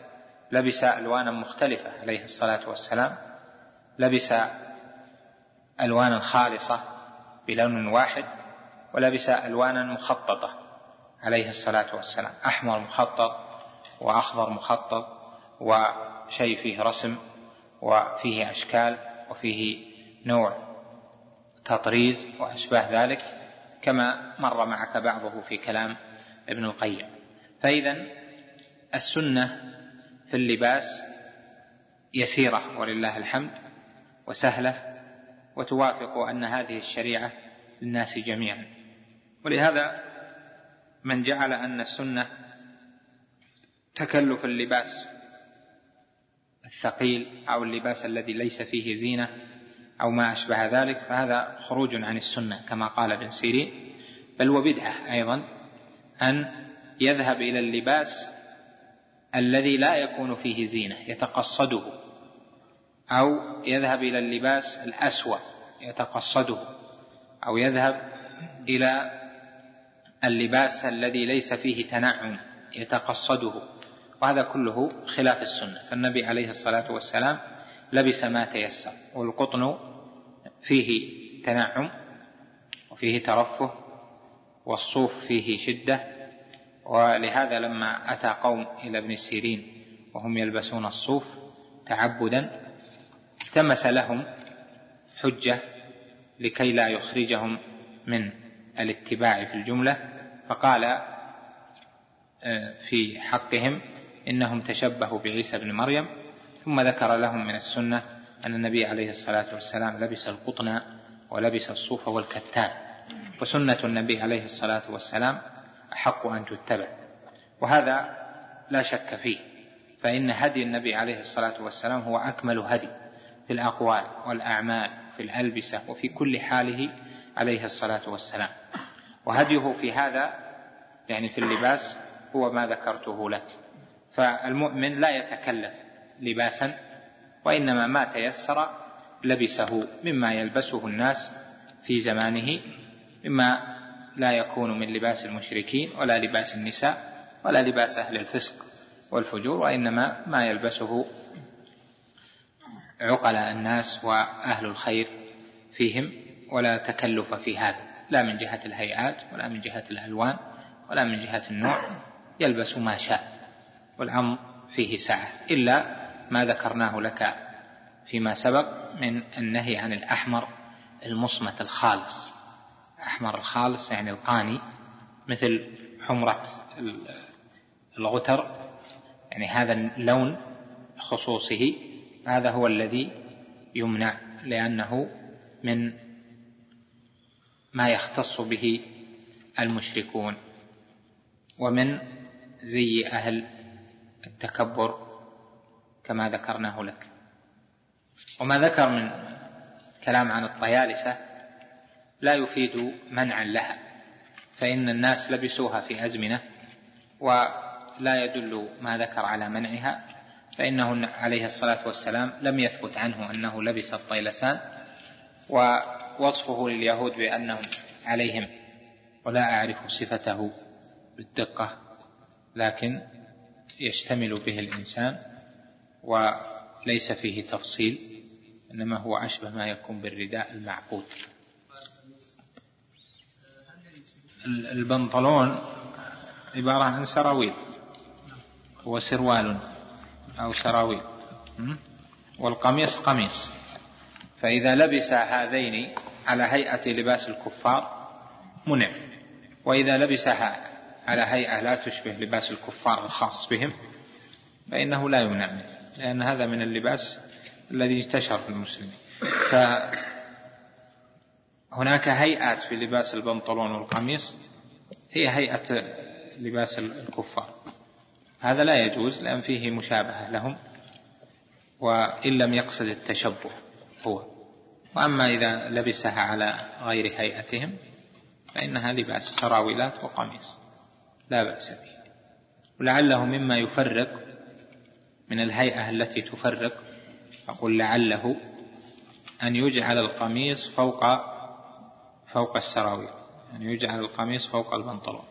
لبس ألوانا مختلفة عليه الصلاة والسلام. لبس ألوانا خالصة بلون واحد ولبس ألوانا مخططة عليه الصلاة والسلام. أحمر مخطط وأخضر مخطط وشيء فيه رسم وفيه أشكال وفيه نوع تطريز وأشباه ذلك. كما مر معك بعضه في كلام ابن القيم. فإذا السنة في اللباس يسيرة ولله الحمد وسهلة وتوافق أن هذه الشريعة للناس جميعا. ولهذا من جعل أن السنة تكلف اللباس الثقيل أو اللباس الذي ليس فيه زينة أو ما أشبه ذلك فهذا خروج عن السنة كما قال ابن سيرين. بل وبدعة أيضا أن يذهب إلى اللباس الذي لا يكون فيه زينة يتقصده أو يذهب إلى اللباس الأسوأ يتقصده أو يذهب إلى اللباس الذي ليس فيه تنعم يتقصده. وهذا كله خلاف السنة. فالنبي عليه الصلاة والسلام لبس ما تيسر والقطن فيه تنعم وفيه ترفه والصوف فيه شدة ولهذا لما أتى قوم إلى ابن سيرين وهم يلبسون الصوف تعبدا التمس لهم حجة لكي لا يخرجهم من الاتباع في الجملة فقال آه، في حقهم إنهم تشبهوا بعيسى بن مريم ثم ذكر لهم من السنة أن النبي عليه الصلاة والسلام لبس القطن ولبس الصوف والكتان وسنة النبي عليه الصلاة والسلام أحق أن تتبع وهذا لا شك فيه فإن هدي النبي عليه الصلاة والسلام هو أكمل هدي في الأقوال والأعمال في الألبسة وفي كل حاله عليه الصلاة والسلام وهديه في هذا يعني في اللباس هو ما ذكرته لك فالمؤمن لا يتكلف لباسا وإنما ما تيسر لبسه مما يلبسه الناس في زمانه مما لا يكون من لباس المشركين ولا لباس النساء ولا لباس أهل الفسق والفجور وإنما ما يلبسه عقلاء الناس وأهل الخير فيهم ولا تكلف في هذا. لا من جهة الهيئات ولا من جهة الألوان ولا من جهة النوع يلبس ما شاء والأمر فيه سعة إلا ما ذكرناه لك فيما سبق من النهي عن الأحمر المصمت الخالص. الأحمر الخالص يعني القاني مثل حمرة الغتر يعني هذا اللون خصوصه هذا هو الذي يمنع لأنه من ما يختص به المشركون ومن زي أهل التكبر كما ذكرناه لك. وما ذكر من كلام عن الطيالسة لا يفيد منعا لها فإن الناس لبسوها في أزمنة ولا يدل ما ذكر على منعها فإنه عليه الصلاة والسلام لم يثبت عنه أنه لبس الطيلسان ووصفه لليهود بأنهم عليهم ولا أعرف صفته بالدقة لكن يشتمل به الإنسان وليس فيه تفصيل إنما هو أشبه ما يكون بالرداء المعقود. البنطلون عبارة عن سراويل هو سروال أو سراويل والقميص قميص. فإذا لبس هذين على هيئة لباس الكفار منع. وإذا لبسها على هيئة لا تشبه لباس الكفار الخاص بهم فإنه لا يمنع منه. لأن هذا من اللباس الذي انتشر في المسلمين. فهناك هيئات في لباس البنطلون والقميص هي هيئة لباس الكفار. هذا لا يجوز لأن فيه مشابهة لهم وإن لم يقصد التشبه هو. وأما إذا لبسها على غير هيئتهم فإنها لباس سراويلات وقميص لا بأس به. ولعله مما يفرق من الهيئة التي تفرق أقول لعله أن يجعل القميص فوق فوق السراويل أن يجعل القميص فوق البنطلون.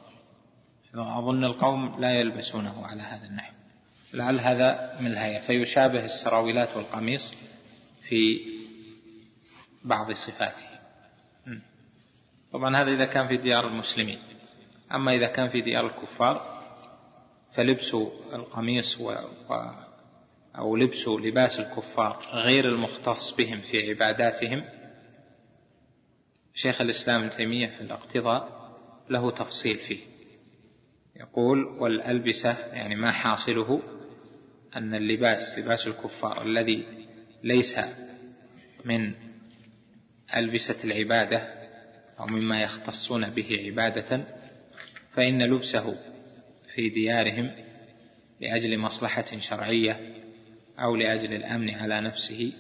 أظن القوم لا يلبسونه على هذا النحو. لعل هذا من الهيئة. فيشابه السراويلات والقميص في بعض صفاته. طبعا هذا إذا كان في ديار المسلمين. أما إذا كان في ديار الكفار فلبس القميص و... و... أو لبس لباس الكفار غير المختص بهم في عباداتهم. شيخ الإسلام ابن تيمية في الاقتضاء له تفصيل فيه. يقول والألبسة يعني ما حاصله أن اللباس لباس الكفار الذي ليس من ألبسة العبادة أو مما يختصون به عبادة فإن لبسه في ديارهم لأجل مصلحة شرعية أو لأجل الأمن على نفسه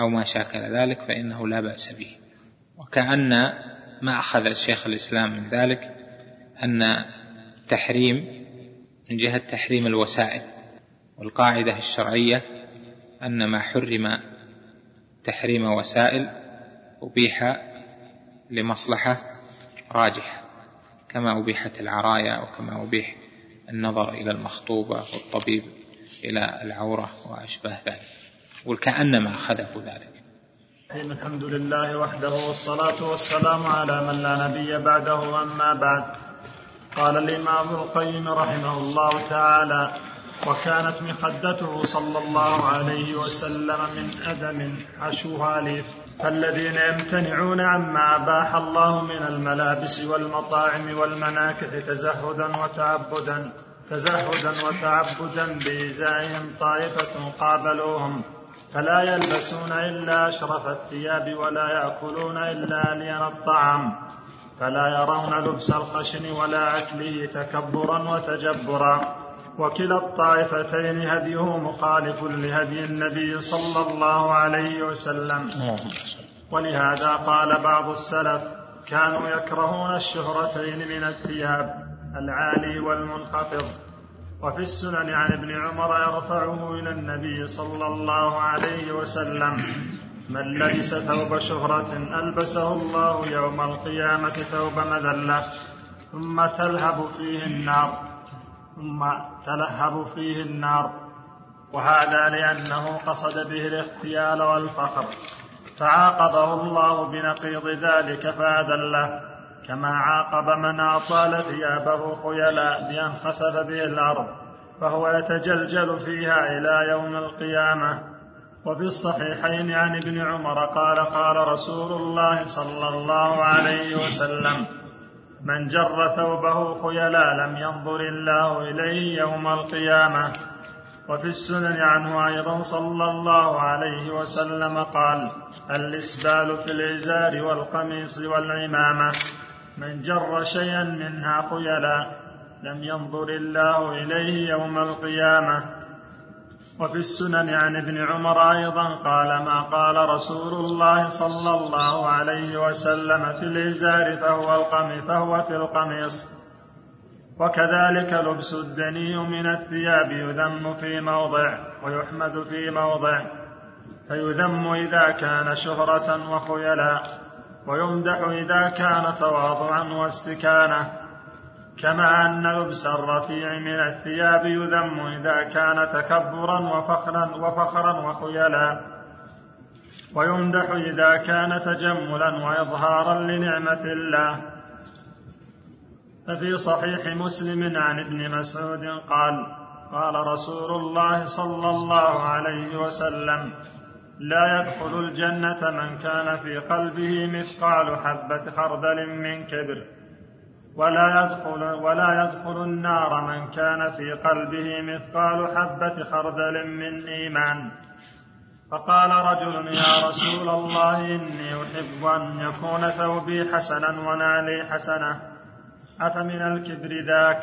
أو ما شاكل ذلك فإنه لا بأس به. وكأن ما أخذ شيخ الإسلام من ذلك أن تحريم من جهة تحريم الوسائل والقاعدة الشرعية أن ما حرم تحريم وسائل أبيح لمصلحة راجحة. كما أبيحت العرايا وكما أبيح النظر إلى المخطوبة والطبيب إلى العورة وأشباه ذلك. وكأنما أخذه ذلك. الحمد لله وحده والصلاة والسلام على من لا نبي بعده أما بعد. قال الإمام القيم رحمه الله تعالى وكانت مخدته صلى الله عليه وسلم من أدم حشوها ليف فالذين يمتنعون عما أباح الله من الملابس والمطاعم والمناكح تزهدا وتعبدا تزهدا وتعبدا بإزائهم طائفة قابلوهم. فلا يلبسون إلا أشرف الثياب ولا يأكلون إلا ألين الطعام. فلا يرون لبس الخشن ولا أكله تكبرا وتجبرا. وكلا الطائفتين هديه مخالف لهدي النبي صلى الله عليه وسلم. ولهذا قال بعض السلف كانوا يكرهون الشهرتين من الثياب العالي والمنخفض. وفي السنن عن ابن عمر يرفعه إلى النبي صلى الله عليه وسلم من لبس ثوب شهرة ألبسه الله يوم القيامة ثوب مذلة ثم تلهب فيه النار. ثم تلهب فيه النار. وهذا لأنه قصد به الاغتيال والفخر. فعاقبه الله بنقيض ذلك فأذله. كما عاقب من أطال ثيابه خيلاء بأن خسف به الأرض. فهو يتجلجل فيها إلى يوم القيامة. وفي الصحيحين عن ابن عمر قال قال رسول الله صلى الله عليه وسلم من جر ثوبه خيلاء لم ينظر الله إليه يوم القيامة. وفي السنن عنه أيضا صلى الله عليه وسلم قال الإسبال في الإزار والقميص والعمامة. من جر شيئا منها خيلا لم ينظر الله إليه يوم القيامة. وفي السنن عن ابن عمر أيضا قال ما قال رسول الله صلى الله عليه وسلم في الإزار فهو القميص فهو في القميص. وكذلك لبس الدني من الثياب يذم في موضع ويحمد في موضع فيذم إذا كان شهرة وخيلا ويمدح إذا كان تواضعا واستكانة. كما أن لبس الرفيع من الثياب يذم إذا كان تكبرا وفخرا وفخرا وخيلا. ويمدح إذا كان تجملا وإظهارا لنعمة الله. ففي صحيح مسلم عن ابن مسعود قال قال رسول الله صلى الله عليه وسلم لا يدخل الجنة من كان في قلبه مثقال حبة خردل من كبر. ولا يدخل ولا يدخل النار من كان في قلبه مثقال حبة خردل من إيمان. فقال رجل يا رسول الله إني أحب أن يكون ثوبي حسنا ونعلي حسنة. أفمن الكبر ذاك؟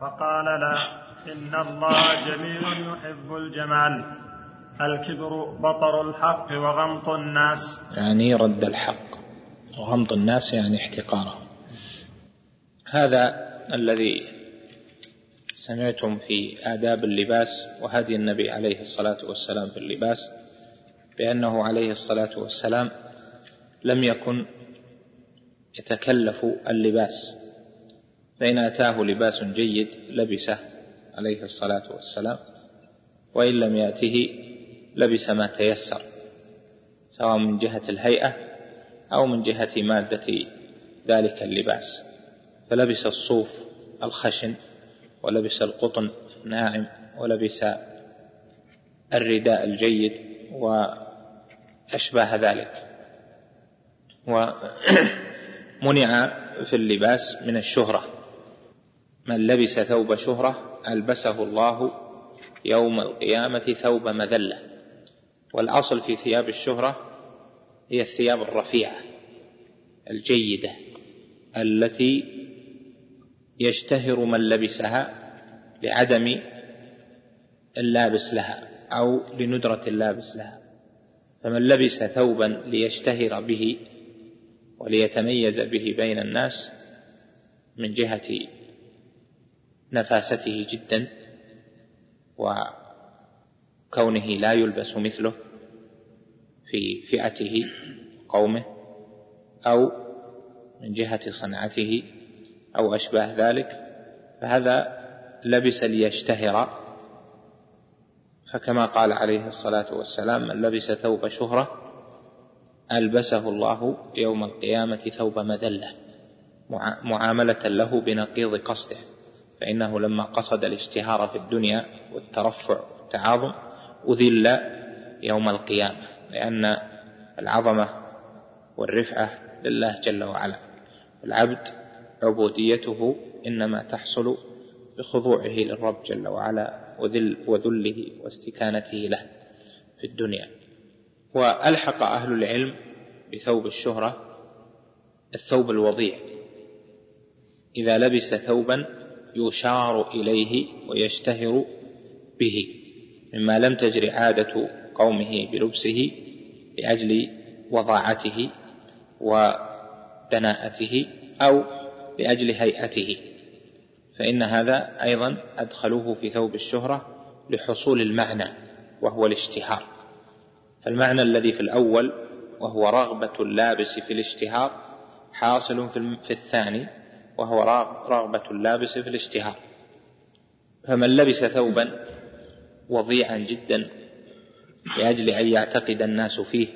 فقال لا إن الله جميل يحب الجمال. الكبر بطر الحق وغمط الناس. يعني رد الحق. وغمط الناس يعني احتقاره. هذا الذي سمعتم في آداب اللباس وهدي النبي عليه الصلاة والسلام في اللباس بأنه عليه الصلاة والسلام لم يكن يتكلف اللباس فإن أتاه لباس جيد لبسه عليه الصلاة والسلام وإن لم يأته لبس ما تيسر سواء من جهة الهيئة أو من جهة مادة ذلك اللباس. فلبس الصوف الخشن ولبس القطن الناعم ولبس الرداء الجيد وأشباه ذلك. ومنع في اللباس من الشهرة. من لبس ثوب شهرة ألبسه الله يوم القيامة ثوب مذلة. والأصل في ثياب الشهرة هي الثياب الرفيعة الجيدة التي يشتهر من لبسها لعدم اللابس لها أو لندرة اللابس لها. فمن لبس ثوبا ليشتهر به وليتميز به بين الناس من جهة نفاسته جدا وكونه لا يلبس مثله في فئته قومه أو من جهة صنعته أو أشباه ذلك فهذا لبس ليشتهر. فكما قال عليه الصلاة والسلام من لبس ثوب شهرة ألبسه الله يوم القيامة ثوب مذلة معاملة له بنقيض قصده فإنه لما قصد الاشتهار في الدنيا والترفع والتعاظم أذل يوم القيامة لأن العظمة والرفعة لله جل وعلا العبد عبوديته إنما تحصل بخضوعه للرب جل وعلا وذل وذله واستكانته له في الدنيا. وألحق أهل العلم بثوب الشهرة الثوب الوضيع. إذا لبس ثوبا يشار إليه ويشتهر به مما لم تجر عادة قومه بلبسه لأجل وضاعته ودناءته أو لأجل هيئته فإن هذا أيضا أدخلوه في ثوب الشهرة لحصول المعنى وهو الاشتهار. فالمعنى الذي في الأول وهو رغبة اللابس في الاشتهار حاصل في الثاني وهو رغبة اللابس في الاشتهار. فمن لبس ثوبا وضيعا جدا لأجل أن يعتقد الناس فيه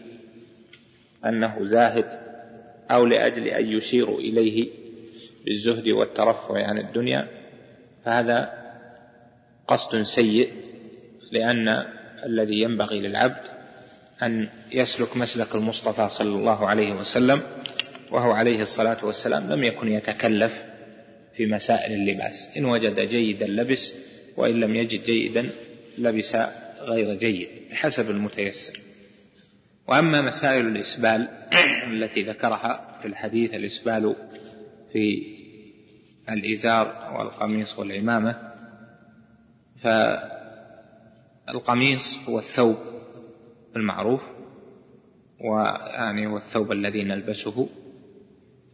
أنه زاهد أو لأجل أن يشيروا إليه بالزهد والترفع عن الدنيا فهذا قصد سيء لأن الذي ينبغي للعبد أن يسلك مسلك المصطفى صلى الله عليه وسلم وهو عليه الصلاة والسلام لم يكن يتكلف في مسائل اللباس. إن وجد جيدا لبس وإن لم يجد جيدا لبس غير جيد بحسب المتيسر. وأما مسائل الإسبال التي ذكرها في الحديث الإسبال في الإزار والقميص والعمامة فالقميص هو الثوب المعروف ويعني هو الثوب الذي نلبسه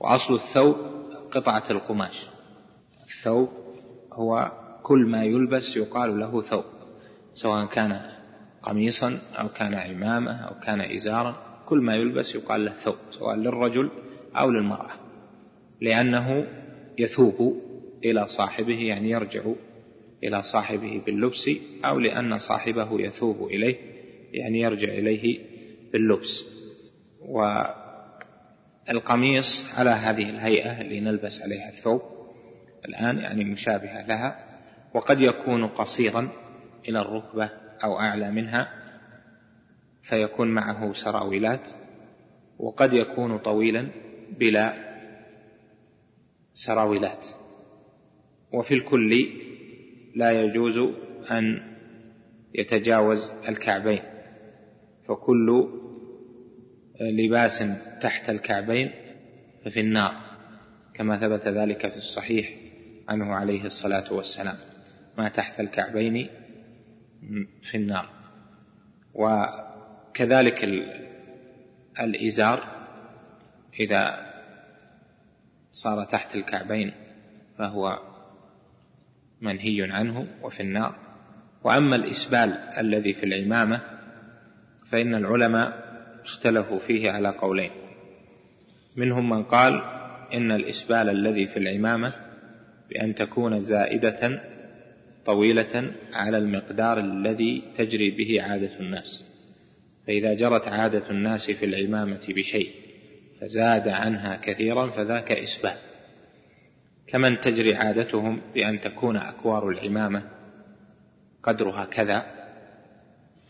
وأصل الثوب قطعة القماش. الثوب هو كل ما يلبس يقال له ثوب سواء كان قميصا أو كان عمامة أو كان إزارا كل ما يلبس يقال له ثوب سواء للرجل أو للمرأة لأنه يثوب إلى صاحبه يعني يرجع إلى صاحبه باللبس أو لأن صاحبه يثوب إليه يعني يرجع إليه باللبس. والقميص على هذه الهيئة اللي نلبس عليها الثوب الآن يعني مشابهة لها وقد يكون قصيرا إلى الركبة أو أعلى منها فيكون معه سراويلات وقد يكون طويلا بلا سراويلات. وفي الكل لا يجوز أن يتجاوز الكعبين. فكل لباس تحت الكعبين ففي النار كما ثبت ذلك في الصحيح عنه عليه الصلاة والسلام. ما تحت الكعبين في النار. وكذلك الإزار إذا صار تحت الكعبين فهو منهي عنه وفي النار. وأما الإسبال الذي في العمامة فإن العلماء اختلفوا فيه على قولين. منهم من قال إن الإسبال الذي في العمامة بأن تكون زائدة طويلة على المقدار الذي تجري به عادة الناس. فإذا جرت عادة الناس في العمامة بشيء فزاد عنها كثيرا فذاك إسبال كمن تجري عادتهم بأن تكون أكوار العمامة قدرها كذا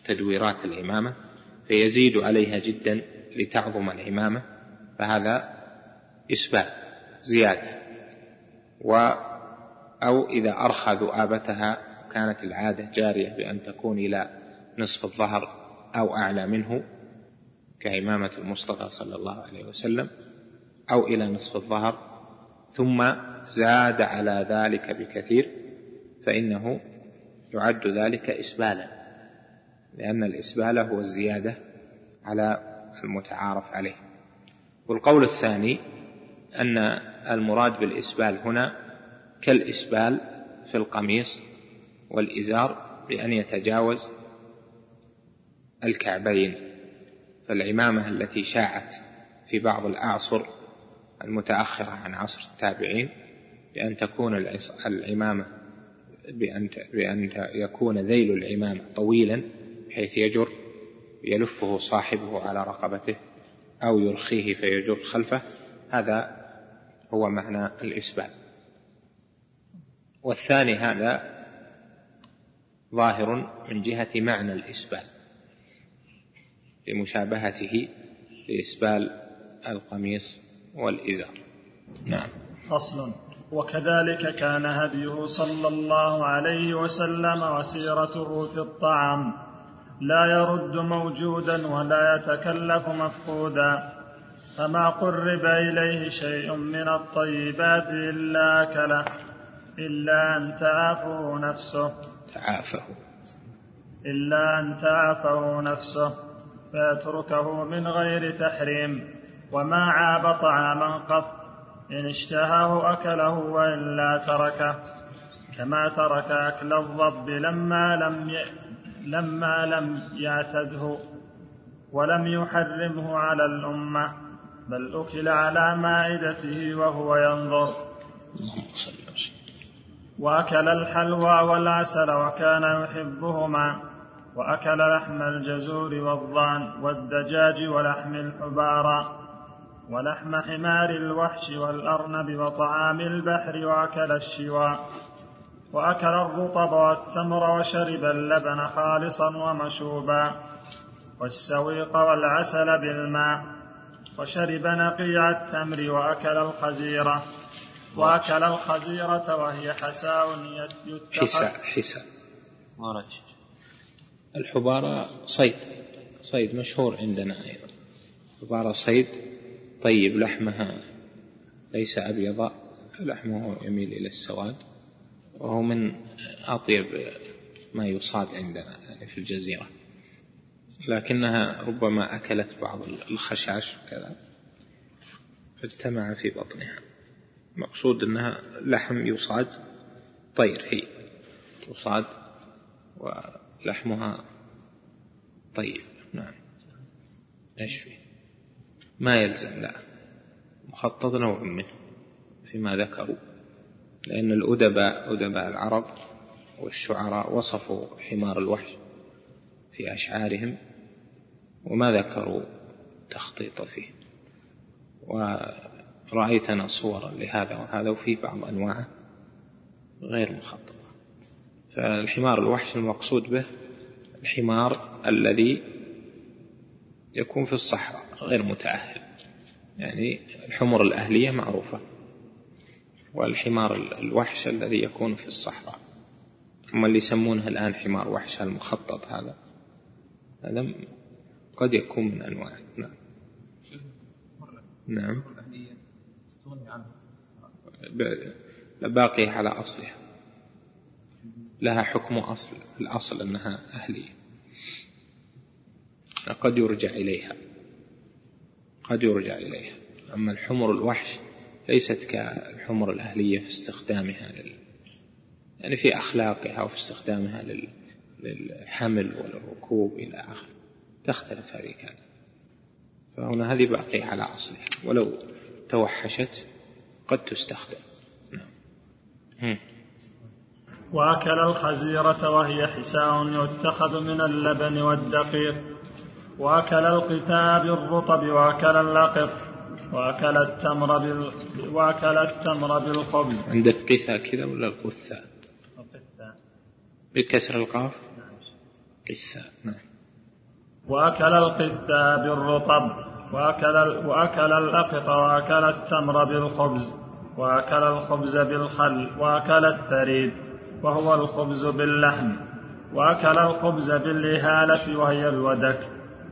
تدويرات العمامة فيزيد عليها جدا لتعظم العمامة فهذا إسبال زيادة. أو إذا أرخى ذؤابتها كانت العادة جارية بأن تكون إلى نصف الظهر أو أعلى منه كإمامة المصطفى صلى الله عليه وسلم أو إلى نصف الظهر ثم زاد على ذلك بكثير فإنه يعد ذلك إسبالا لأن الإسبال هو الزيادة على المتعارف عليه. والقول الثاني أن المراد بالإسبال هنا كالإسبال في القميص والإزار بأن يتجاوز الكعبين. فالعمامة التي شاعت في بعض الأعصر المتأخرة عن عصر التابعين بأن تكون العمامة بأن بأن يكون ذيل العمامة طويلا بحيث يجر يلفه صاحبه على رقبته أو يرخيه فيجر خلفه هذا هو معنى الإسبال والثاني هذا ظاهر من جهة معنى الإسبال لمشابهته لإسبال القميص والإزار. نعم. فصل. وكذلك كان هديه صلى الله عليه وسلم وسيرته في الطعام. لا يرد موجودا ولا يتكلف مفقودا. فما قرب إليه شيء من الطيبات إلا أكله إلا أن تعافه نفسه. تعافه. إلا أن تعافه نفسه. فيتركه من غير تحريم وما عاب طعاما قط. إن اشتهاه أكله وإلا تركه كما ترك أكل الضب لما لم ي... لما لم يعتده ولم يحرمه على الأمة بل أكل على مائدته وهو ينظر. وأكل الحلوى والعسل وكان يحبهما. وأكل لحم الجزور والضان والدجاج ولحم الحبارى ولحم حمار الوحش والأرنب وطعام البحر وأكل الشوى. وأكل الرطب والتمر وشرب اللبن خالصا ومشوبا. والسويق والعسل بالماء. وشرب نقيع التمر وأكل الخزيرة. وأكل الخزيرة وهي حساء حساء يتخذ حساء الحبارة صيد. صيد مشهور عندنا أيضا. حبارة صيد طيب لحمها ليس أبيض لحمه يميل إلى السواد. وهو من أطيب ما يصاد عندنا يعني في الجزيرة. لكنها ربما أكلت بعض الخشاش كذا فاجتمع في بطنها. مقصود أنها لحم يصاد طير هي تصاد ولحمها طيب نعم. إيش فيه؟ ما يلزم لا. مخطط نوع منه فيما ذكروا لأن الأدباء أدباء العرب والشعراء وصفوا حمار الوحش في أشعارهم وما ذكروا تخطيط فيه. ورأيتنا صورا لهذا وهذا وفي بعض أنواعه غير مخططة فالحمار الوحش المقصود به الحمار الذي يكون في الصحراء غير متأهل. يعني الحمر الأهلية معروفة والحمار الوحش الذي يكون في الصحراء. أما اللي يسمونه الآن حمار وحش المخطط هذا هذا قد يكون من أنواع. نعم. نعم. باقية على أصلها. لها حكم أصل الأصل أنها أهلية. قد يرجع إليها. قد يرجع إليها. أما الحمر الوحش ليست كالحمر الأهلية في استخدامها لل يعني في أخلاقها وفي استخدامها لل... للحمل وللركوب إلى آخره تختلف هذه كانت. فهنا هذه باقية على أصلها. ولو توحشت قد تستخدم. نعم. وأكل الخزيرة وهي حساء يتخذ من اللبن والدقيق. وأكل القتاء بالرطب وأكل اللقط. وأكل التمر بال... وأكل التمر بالخبز عندك قثة كذا ولا القثة بكسر القاف؟ قثة نعم. وأكل القثاء بالرطب. وأكل وأكل اللقط وأكل التمر بالخبز. وأكل الخبز بالخل. وأكل الثريد. وهو الخبز باللحم وأكل الخبز بالإهالة وهي الودك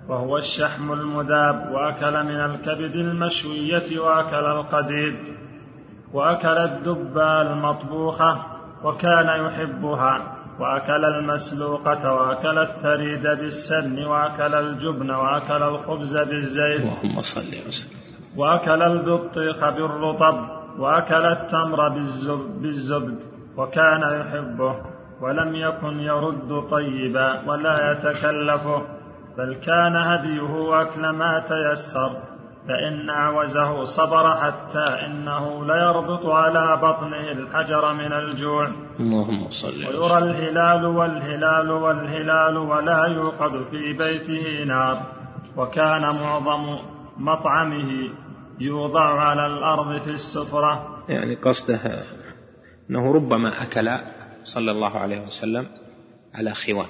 وهو الشحم المذاب وأكل من الكبد المشوية وأكل القديد وأكل الدبة المطبوخة وكان يحبها وأكل المسلوقة وأكل الثريد بالسمن وأكل الجبن وأكل الخبز بالزيت اللهم صل وسلم. وأكل البطيخ بالرطب وأكل التمر بالزبد وكان يحبه ولم يكن يرد طيبا ولا يتكلفه بل كان هديه أكل ما تيسر فإن أعوزه صبر حتى إنه ليربط على بطنه الحجر من الجوع. اللهم صل ويرى الهلال والهلال والهلال ولا يوقد في بيته نار. وكان معظم مطعمه يوضع على الأرض في السفرة. يعني قصده أنه ربما أكل صلى الله عليه وسلم على خوان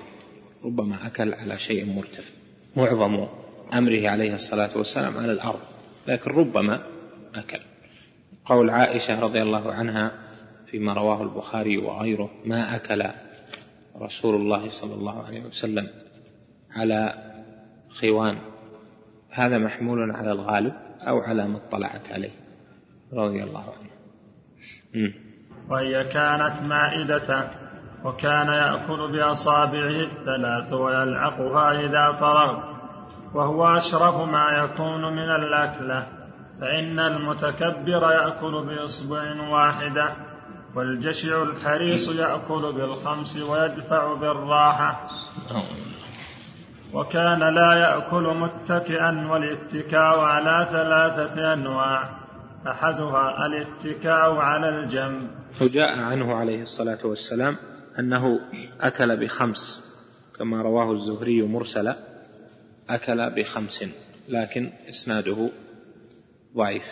ربما أكل على شيء مرتفع معظم أمره عليه الصلاة والسلام على الأرض لكن ربما أكل. قول عائشة رضي الله عنها فيما رواه البخاري وغيره ما أكل رسول الله صلى الله عليه وسلم على خوان هذا محمول على الغالب أو على ما اطلعت عليه. رضي الله عنه. وهي كانت مائدة وكان يأكل بأصابعه الثلاث ويلعقها إذا فرغ. وهو أشرف ما يكون من الأكلة فإن المتكبر يأكل بإصبع واحدة والجشع الحريص يأكل بالخمس ويدفع بالراحة. وكان لا يأكل متكئا والاتكاء على ثلاثة أنواع. أحدها الاتكاء على الجنب. وجاء عنه عليه الصلاة والسلام أنه أكل بخمس كما رواه الزهري مرسلا أكل بخمس لكن إسناده ضعيف.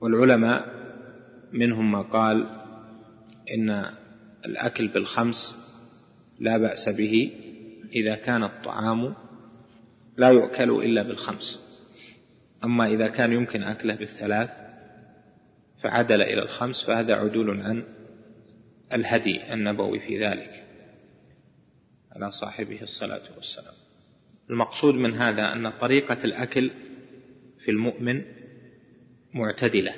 والعلماء منهم ما قال إن الأكل بالخمس لا بأس به إذا كان الطعام لا يؤكل إلا بالخمس. أما إذا كان يمكن أكله بالثلاث فعدل إلى الخمس فهذا عدول عن الهدي النبوي في ذلك على صاحبه الصلاة والسلام. المقصود من هذا أن طريقة الأكل في المؤمن معتدلة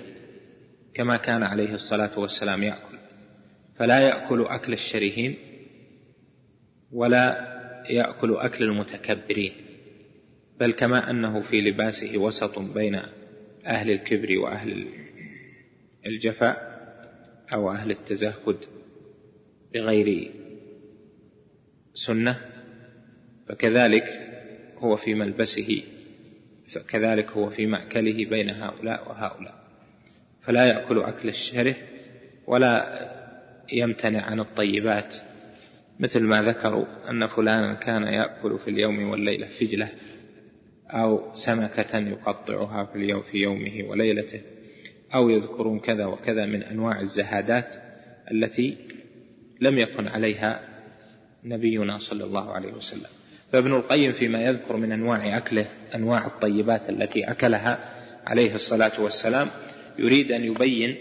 كما كان عليه الصلاة والسلام يأكل. فلا يأكل أكل الشرهين ولا يأكل أكل المتكبرين. بل كما أنه في لباسه وسط بين أهل الكبر وأهل الجفاء أو أهل التزهد بغير سنة فكذلك هو في ملبسه فكذلك هو في مأكله بين هؤلاء وهؤلاء. فلا يأكل أكل الشره ولا يمتنع عن الطيبات. مثل ما ذكروا أن فلانا كان يأكل في اليوم والليلة فجلة أو سمكة يقطعها في اليوم في يومه وليلته أو يذكرون كذا وكذا من أنواع الزهادات التي لم يكن عليها نبينا صلى الله عليه وسلم. فابن القيم فيما يذكر من أنواع أكله أنواع الطيبات التي أكلها عليه الصلاة والسلام يريد أن يبين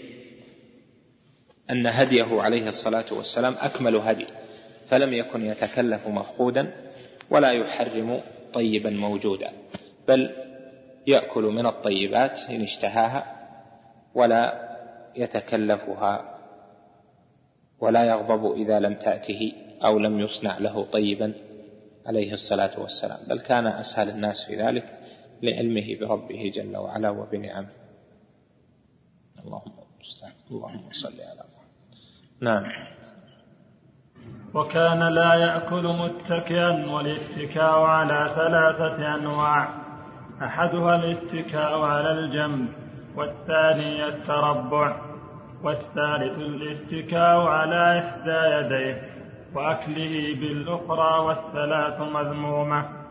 أن هديه عليه الصلاة والسلام أكمل هدي فلم يكن يتكلف مفقودا ولا يحرم طيبا موجودا. بل يأكل من الطيبات إن اشتهاها ولا يتكلفها ولا يغضب إذا لم تأته أو لم يصنع له طيبا عليه الصلاة والسلام. بل كان أسهل الناس في ذلك لعلمه بربه جل وعلا وبنعمه. اللهم اللهم صل على محمد. نعم. وكان لا يأكل متكئا والاتكاء على ثلاثة أنواع. أحدها الاتكاء على الجنب والثاني التربع والثالث الاتكاء على إحدى يديه وأكله بالأخرى والثلاث مذمومة.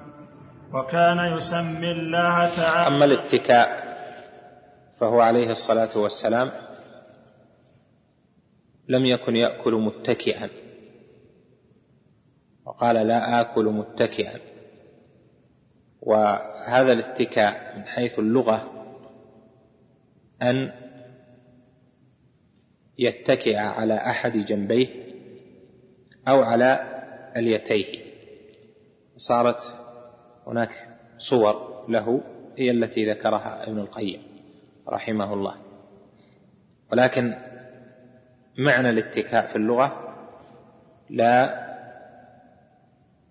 وكان يسمي الله تعالى أما الاتكاء فهو عليه الصلاة والسلام لم يكن يأكل متكئا وقال لا آكل متكئا. وهذا الاتكاء من حيث اللغة أن يتكئ على أحد جنبيه أو على اليتيه. صارت هناك صور له هي التي ذكرها ابن القيم رحمه الله. ولكن معنى الاتكاء في اللغة لا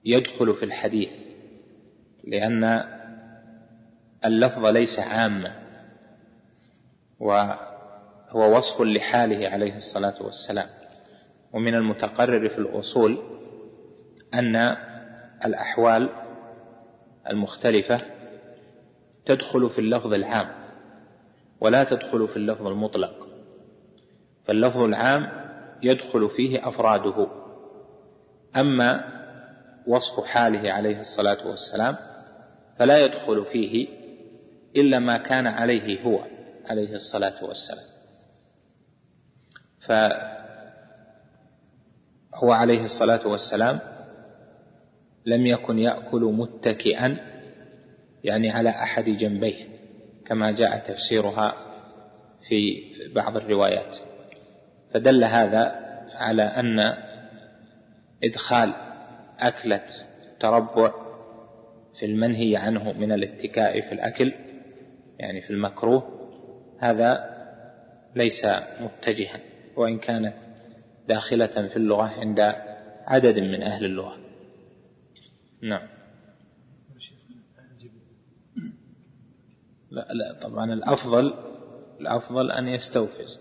يدخل في الحديث. لأن اللفظ ليس عاما وهو وصف لحاله عليه الصلاة والسلام. ومن المتقرر في الأصول أن الأحوال المختلفة تدخل في اللفظ العام ولا تدخل في اللفظ المطلق. فاللفظ العام يدخل فيه أفراده. أما وصف حاله عليه الصلاة والسلام فلا يدخل فيه إلا ما كان عليه هو عليه الصلاة والسلام. فهو عليه الصلاة والسلام لم يكن يأكل متكئا يعني على أحد جنبيه كما جاء تفسيرها في بعض الروايات. فدل هذا على أن إدخال أكلة تربع في المنهي عنه من الاتكاء في الأكل يعني في المكروه هذا ليس متجها وإن كانت داخلة في اللغة عند عدد من أهل اللغة. نعم. لا لا طبعا الأفضل الأفضل أن يستوفز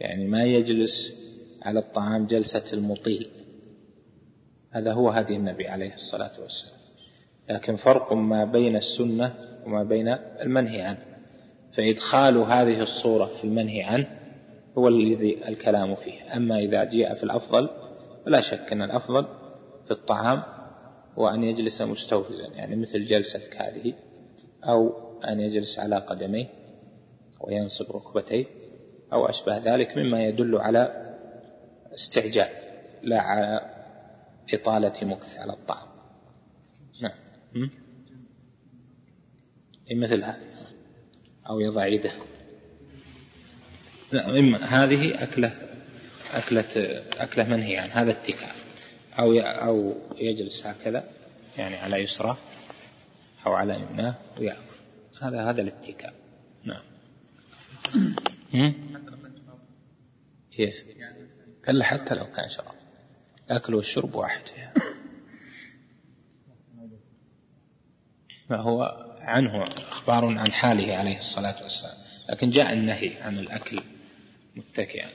يعني ما يجلس على الطعام جلسة المطيل. هذا هو هدي النبي عليه الصلاة والسلام. لكن فرق ما بين السنة وما بين المنهي عنه. فإدخال هذه الصورة في المنهي عنه هو الذي الكلام فيه. أما إذا جاء في الأفضل فلا شك أن الأفضل في الطعام هو أن يجلس مستوفزا يعني مثل جلسة هذه أو أن يجلس على قدميه وينصب ركبتيه أو أشبه ذلك مما يدل على استعجال لا على إطالة مكث على الطعام. مثل هذا أو يضع يده. لا إما هذه أكلة أكلة أكلة منهي عن هذا اتكاء. أو أو يجلس هكذا يعني على يسرى أو على يمناه ويأكل. هذا هذا الاتكاء. نعم. كيف؟ قال حتى لو كان شراب. الأكل والشرب واحد فيها. فهو عنه أخبار عن حاله عليه الصلاة والسلام. لكن جاء النهي عن الأكل متكئا.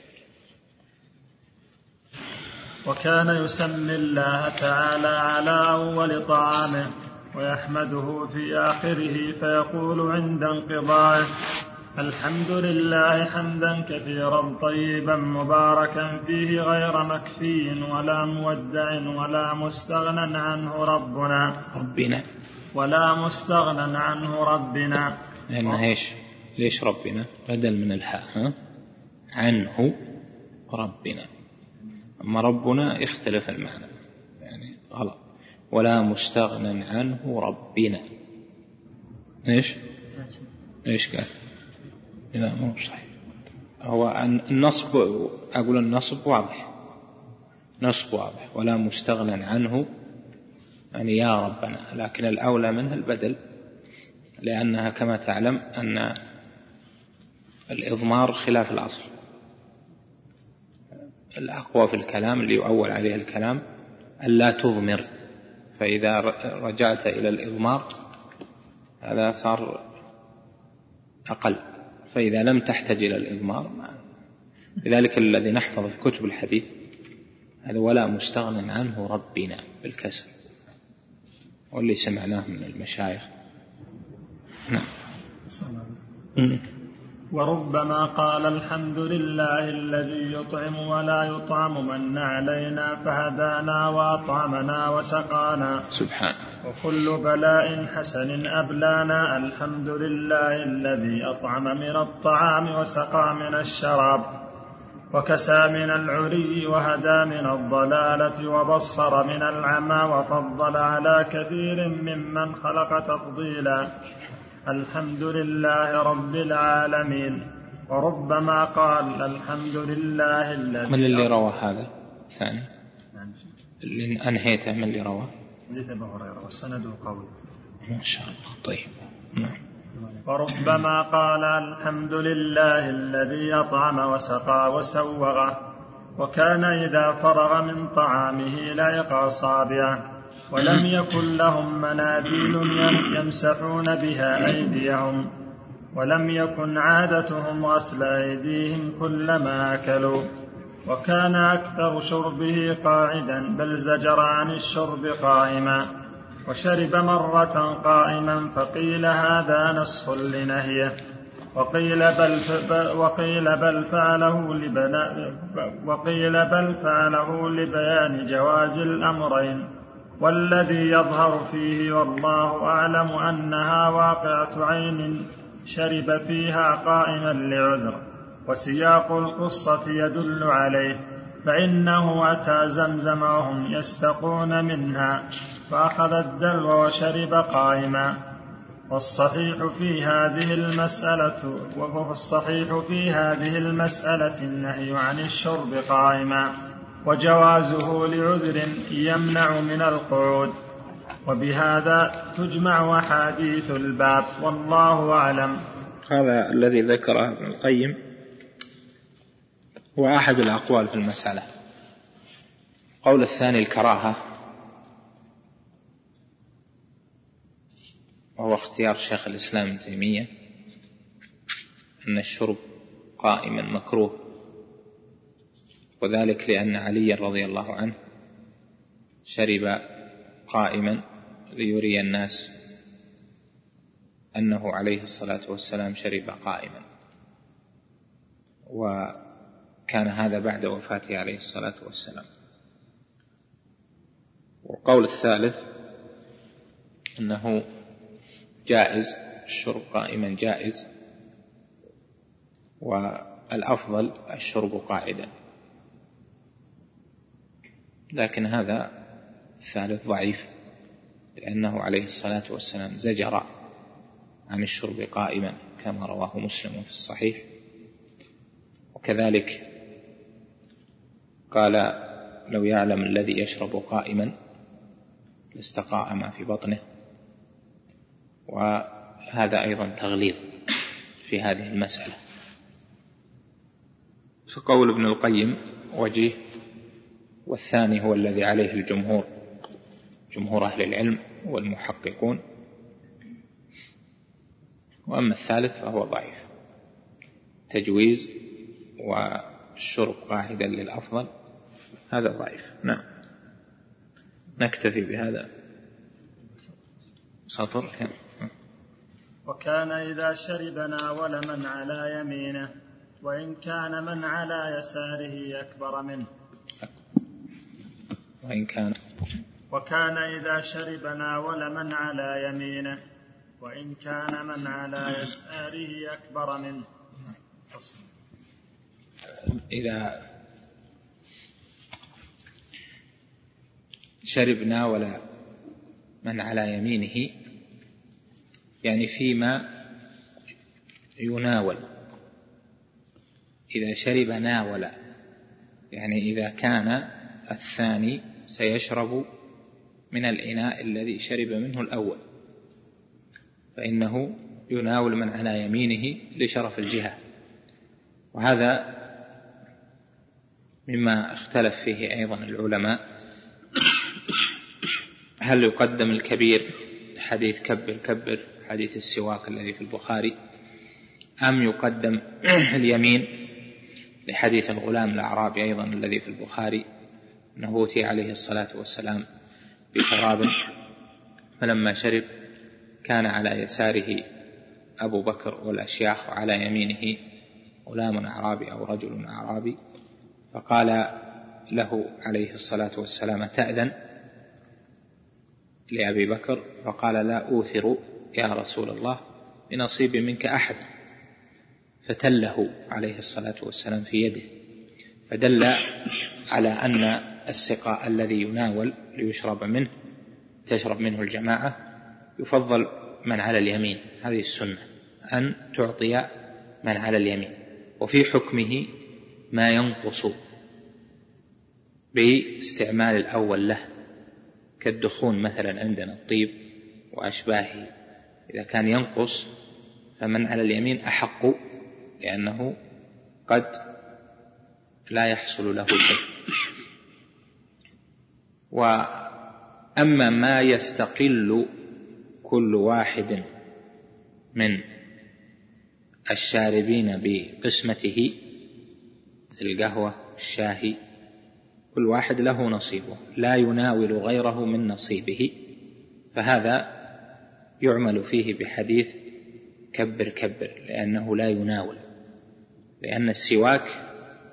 وكان يسمي الله تعالى على أول طعامه ويحمده في آخره فيقول عند انقضائه الحمد لله حمدا كثيرا طيبا مباركا فيه غير مكفي ولا مودع ولا مستغنى عنه ربنا. ربنا. ولا مستغنى عنه ربنا لأن إيش؟ ليش ربنا؟ بدل من الحاء ها؟ عنه ربنا أما ربنا يختلف المعنى يعني غلط ولا مستغنى عنه ربنا إيش؟ إيش قال؟ لا مو صحيح هو النصب أقول النصب واضح نصب واضح ولا مستغنى عنه يعني يا ربنا لكن الأولى منه البدل لأنها كما تعلم أن الإضمار خلاف الأصل. الأقوى في الكلام اللي يؤول عليه الكلام ألا تضمر. فإذا رجعت إلى الإضمار هذا صار أقل. فإذا لم تحتج إلى الإضمار لذلك الذي نحفظ في كتب الحديث هذا ولا مستغنى عنه ربنا بالكسر واللي سمعناه من المشايخ. نعم. وربما قال الحمد لله الذي يطعم ولا يطعم من علينا فهدانا وأطعمنا وسقانا. سبحانه وكل بلاء حسن أبلانا. الحمد لله الذي أطعم من الطعام وسقى من الشراب. وكسى من العري وهدى من الضلالة وبصر من العمى وفضل على كثير ممن خلق تفضيلا. الحمد لله رب العالمين. وربما قال الحمد لله الذي من اللي روى هذا؟ ثاني. اللي أنهيته من اللي روى؟ حديث أبي هريرة والسند قوي ما شاء الله. طيب. نعم. وربما قال الحمد لله الذي أطعم وسقى وسوغه وكان إذا فرغ من طعامه لعق أصابعه ولم يكن لهم مناديل يمسحون بها أيديهم ولم يكن عادتهم غسل أيديهم كلما أكلوا وكان أكثر شربه قاعدا بل زجر عن الشرب قائما. وشرب مرة قائما فقيل هذا نسخ لنهيه. وقيل بل وقيل بل فعله لبنا وقيل بل فعله لبيان جواز الأمرين. والذي يظهر فيه والله أعلم أنها واقعة عين شرب فيها قائما لعذر. وسياق القصة يدل عليه. فإنه أتى زمزم وهم يستقون منها فأخذ الدلو وشرب قائما. والصحيح في هذه المسألة والصحيح في هذه المسألة النهي عن الشرب قائما. وجوازه لعذر يمنع من القعود. وبهذا تجمع أحاديث الباب والله أعلم. هذا الذي ذكره ابن القيم. هو أحد الأقوال في المسألة. القول الثاني الكراهة. وهو اختيار شيخ الإسلام ابن تيمية. أن الشرب قائما مكروه. وذلك لأن علي رضي الله عنه شرب قائما ليري الناس أنه عليه الصلاة والسلام شرب قائما. وكان هذا بعد وفاته عليه الصلاة والسلام. والقول الثالث أنه جائز الشرب قائما جائز والأفضل الشرب قاعدا. لكن هذا الثالث ضعيف لأنه عليه الصلاة والسلام زجر عن الشرب قائما كما رواه مسلم في الصحيح. وكذلك قال لو يعلم الذي يشرب قائما لاستقاء ما في بطنه. وهذا أيضا تغليظ في هذه المسألة. فقول ابن القيم وجيه والثاني هو الذي عليه الجمهور جمهور أهل العلم والمحققون. وأما الثالث فهو ضعيف. تجويز والشرب قاعدا للأفضل. هذا ضعيف نعم. نكتفي بهذا. سطر. وكان إذا شرب ناول من على يمينه وإن كان من على يساره أكبر منه. وإن كان. وكان إذا شرب ناول من على يمينه وإن كان من على يساره أكبر منه. إذا شرب ناول من على يمينه يعني فيما يناول. إذا شرب ناول يعني إذا كان الثاني سيشرب من الإناء الذي شرب منه الأول. فإنه يناول من على يمينه لشرف الجهة. وهذا مما اختلف فيه أيضا العلماء. هل يقدم الكبير حديث كبر كبر حديث السواك الذي في البخاري أم يقدم اليمين لحديث الغلام الأعرابي أيضا الذي في البخاري؟ أنه أوتي عليه الصلاة والسلام بشراب. فلما شرب كان على يساره أبو بكر والأشياخ وعلى يمينه غلام أعرابي أو رجل أعرابي. فقال له عليه الصلاة والسلام تأذن؟ لأبي بكر فقال لا أوثر يا رسول الله بنصيب منك أحد. فتله عليه الصلاة والسلام في يده فدل على أن السقاء الذي يناول ليشرب منه تشرب منه الجماعة يفضل من على اليمين. هذه السنة أن تعطي من على اليمين وفي حكمه ما ينقص باستعمال الأول له كالدخون مثلا عندنا الطيب وأشباهه. إذا كان ينقص فمن على اليمين أحق لأنه قد لا يحصل له شيء. وأما ما يستقل كل واحد من الشاربين بقسمته القهوة الشاهي كل واحد له نصيبه لا يناول غيره من نصيبه. فهذا يعمل فيه بحديث كبر كبر لأنه لا يناول لأن السواك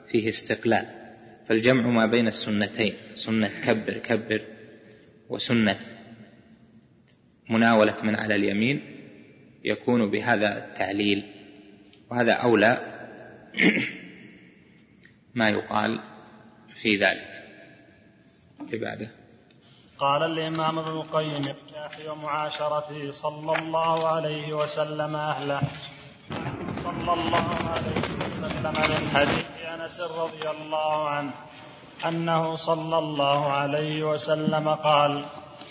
فيه استقلال. فالجمع ما بين السنتين سنة كبر كبر وسنة مناولة من على اليمين يكون بهذا التعليل. وهذا أولى ما يقال في ذلك. اللي بعده؟ قال الإمام ابن القيم الكافي ومعاشرته صلى الله عليه وسلم أهله. صلى الله عليه وسلم من حديث أنس رضي الله عنه أنه صلى الله عليه وسلم قال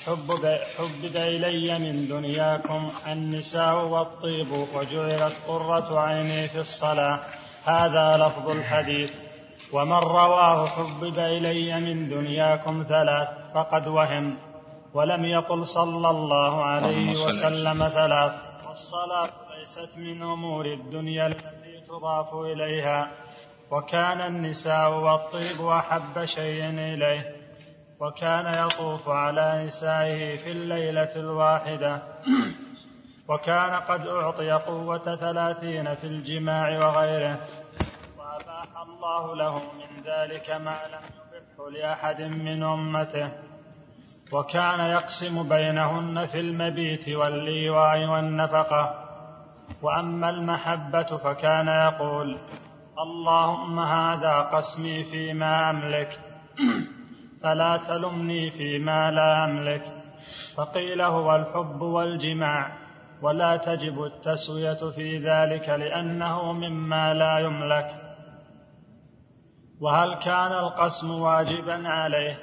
حبب, حبب إلي من دنياكم النساء والطيب وجعلت قرة عيني في الصلاة. هذا لفظ الحديث. ومن رواه حبب إلي من دنياكم ثلاث فقد وهم ولم يقل صلى الله عليه وسلم ثلاث. والصلاة ليست من أمور الدنيا التي تضاف إليها وكان النساء والطيب أحب شيء إليه وكان يطوف على نسائه في الليلة الواحدة. وكان قد أعطي قوة ثلاثين في الجماع وغيره. الله له من ذلك ما لم يبحه لأحد من أمته وكان يقسم بينهن في المبيت والليواء والنفقة. وأما المحبة فكان يقول اللهم هذا قسمي فيما أملك فلا تلمني فيما لا أملك. فقيل هو الحب والجماع ولا تجب التسوية في ذلك لأنه مما لا يملك. وهل كان القسم واجبا عليه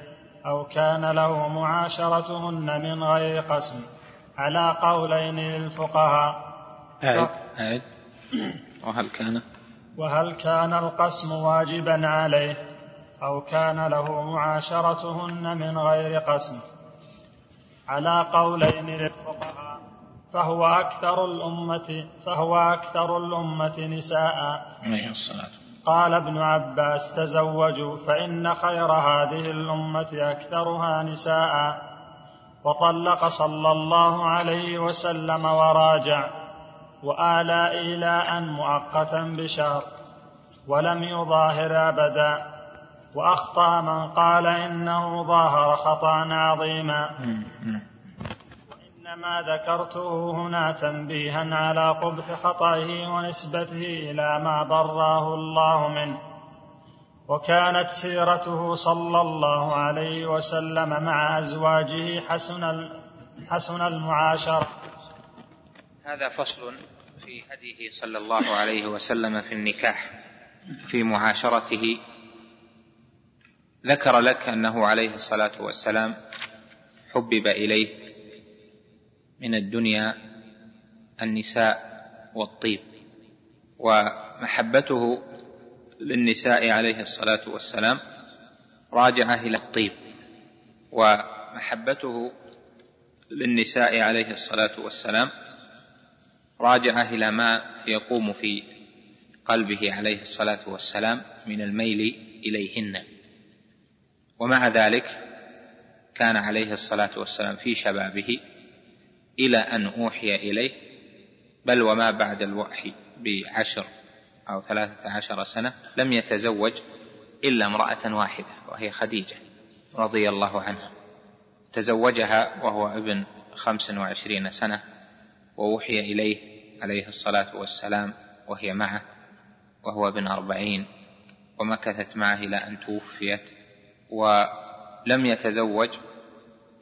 أو كان له معاشرتهن من غير قسم؟ على قولين للفقهاء. أعد أعد وهل كان؟ وهل كان القسم واجبا عليه أو كان له معاشرتهن من غير قسم؟ على قولين للفقهاء فهو أكثر الأمة فهو أكثر الأمة نساء. عليه الصلاة قال ابن عباس تزوجوا فإن خير هذه الأمة أكثرها نساء. وطلق صلى الله عليه وسلم وراجع وآلى إيلاء مؤقتا بشهر ولم يظاهر أبدا. وأخطأ من قال إنه ظاهر خطأ عظيما. وإنما ذكرته هنا تنبيها على قبح خطئه ونسبته إلى ما براه الله منه. وكانت سيرته صلى الله عليه وسلم مع أزواجه حسن حسن المعاشرة هذا فصل في هديه صلى الله عليه وسلم في النكاح في معاشرته. ذكر لك أنه عليه الصلاة والسلام حبب إليه من الدنيا النساء والطيب ومحبته للنساء عليه الصلاة والسلام راجعة إلى الطيب ومحبته للنساء عليه الصلاة والسلام راجعة إلى ما يقوم في قلبه عليه الصلاة والسلام من الميل إليهن. ومع ذلك كان عليه الصلاة والسلام في شبابه إلى أن أوحي إليه. بل وما بعد الوحي بعشر أو ثلاثة عشر سنة لم يتزوج إلا امرأة واحدة وهي خديجة رضي الله عنها. تزوجها وهو ابن خمس وعشرين سنة ووحي إليه عليه الصلاة والسلام وهي معه وهو ابن أربعين. ومكثت معه إلى أن توفيت ولم يتزوج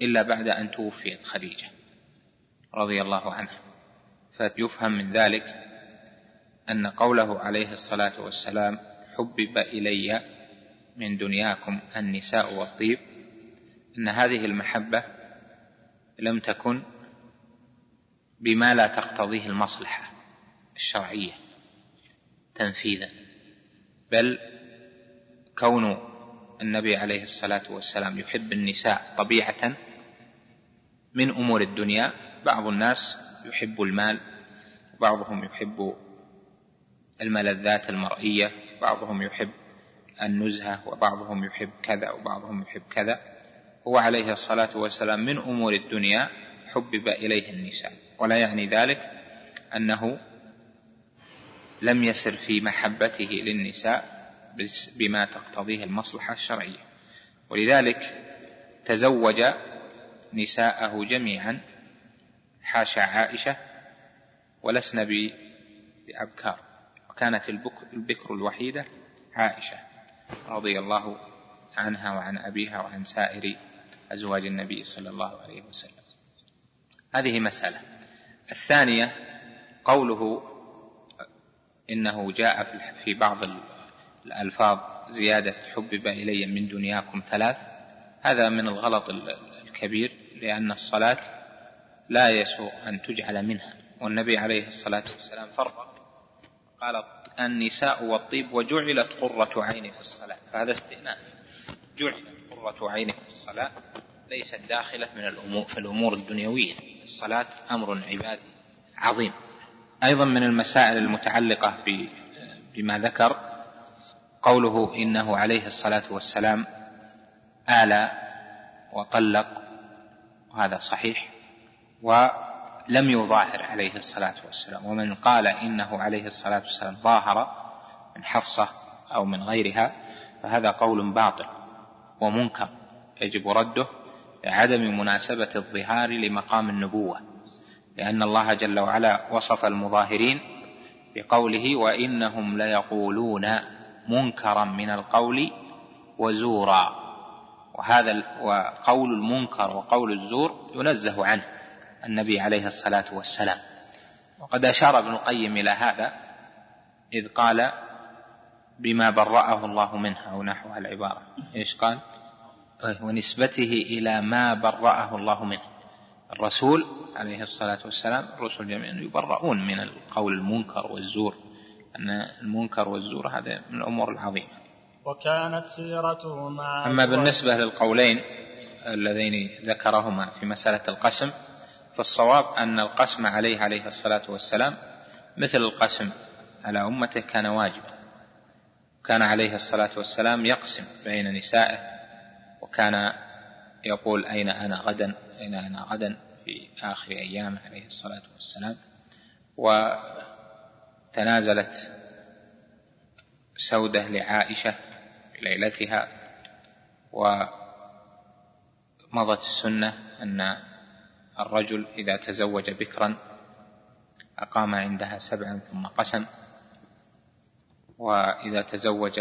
إلا بعد أن توفيت خديجة. رضي الله عنها فيفهم من ذلك أن قوله عليه الصلاة والسلام حبب إلي من دنياكم النساء والطيب أن هذه المحبة لم تكن بما لا تقتضيه المصلحة الشرعية تنفيذا بل كون النبي عليه الصلاة والسلام يحب النساء طبيعة من أمور الدنيا بعض الناس يحب المال وبعضهم يحب الملذات المرئية بعضهم يحب النزهة وبعضهم يحب كذا وبعضهم يحب كذا. هو عليه الصلاة والسلام من أمور الدنيا حبب إليه النساء. ولا يعني ذلك أنه لم يسر في محبته للنساء بما تقتضيه المصلحة الشرعية. ولذلك تزوج نساءه جميعا حاشا عائشة ولسن بأبكار وكانت البكر الوحيدة عائشة رضي الله عنها وعن أبيها وعن سائر أزواج النبي صلى الله عليه وسلم. هذه مسألة. الثانية قوله إنه جاء في بعض الألفاظ زيادة حبب إلي من دنياكم ثلاث. هذا من الغلط الكبير لأن الصلاة لا يسوء أن تجعل منها. والنبي عليه الصلاة والسلام فرق. قال النساء والطيب وجعلت قرة عيني في الصلاة. فهذا استئناف جعلت قرة عيني في الصلاة ليست داخلة من الأمور في الأمور الدنيوية. الصلاة أمر عبادي عظيم. أيضا من المسائل المتعلقة بما ذكر قوله إنه عليه الصلاة والسلام آلى وطلق. وهذا صحيح. ولم يظاهر عليه الصلاة والسلام. ومن قال إنه عليه الصلاة والسلام ظاهر من حفصة أو من غيرها فهذا قول باطل ومنكر. يجب رده لعدم مناسبة الظهار لمقام النبوة لأن الله جل وعلا وصف المظاهرين بقوله وإنهم ليقولون منكرا من القول وزورا وهذا وقول المنكر وقول الزور ينزه عنه. النبي عليه الصلاة والسلام. وقد أشار ابن القيم إلى هذا إذ قال بما برأه الله منها أو نحو العبارة. إيش قال؟ ونسبته إلى ما برأه الله منه. الرسول عليه الصلاة والسلام الرسل جميعا يبرؤون من القول المنكر والزور. أن المنكر والزور هذا من الأمور العظيمة. وكانت سيرته مع أما بالنسبة للقولين اللذين ذكرهما في مسألة القسم فالصواب أن القسم عليه عليه الصلاة والسلام مثل القسم على أمته كان واجبا. كان عليه الصلاة والسلام يقسم بين نسائه وكان يقول أين أنا غدا؟ أين أنا غدا في آخر أيامه عليه الصلاة والسلام؟ وتنازلت سودة لعائشة ليلتها ومضت السنة أن الرجل إذا تزوج بكرا أقام عندها سبعا ثم قسم وإذا تزوج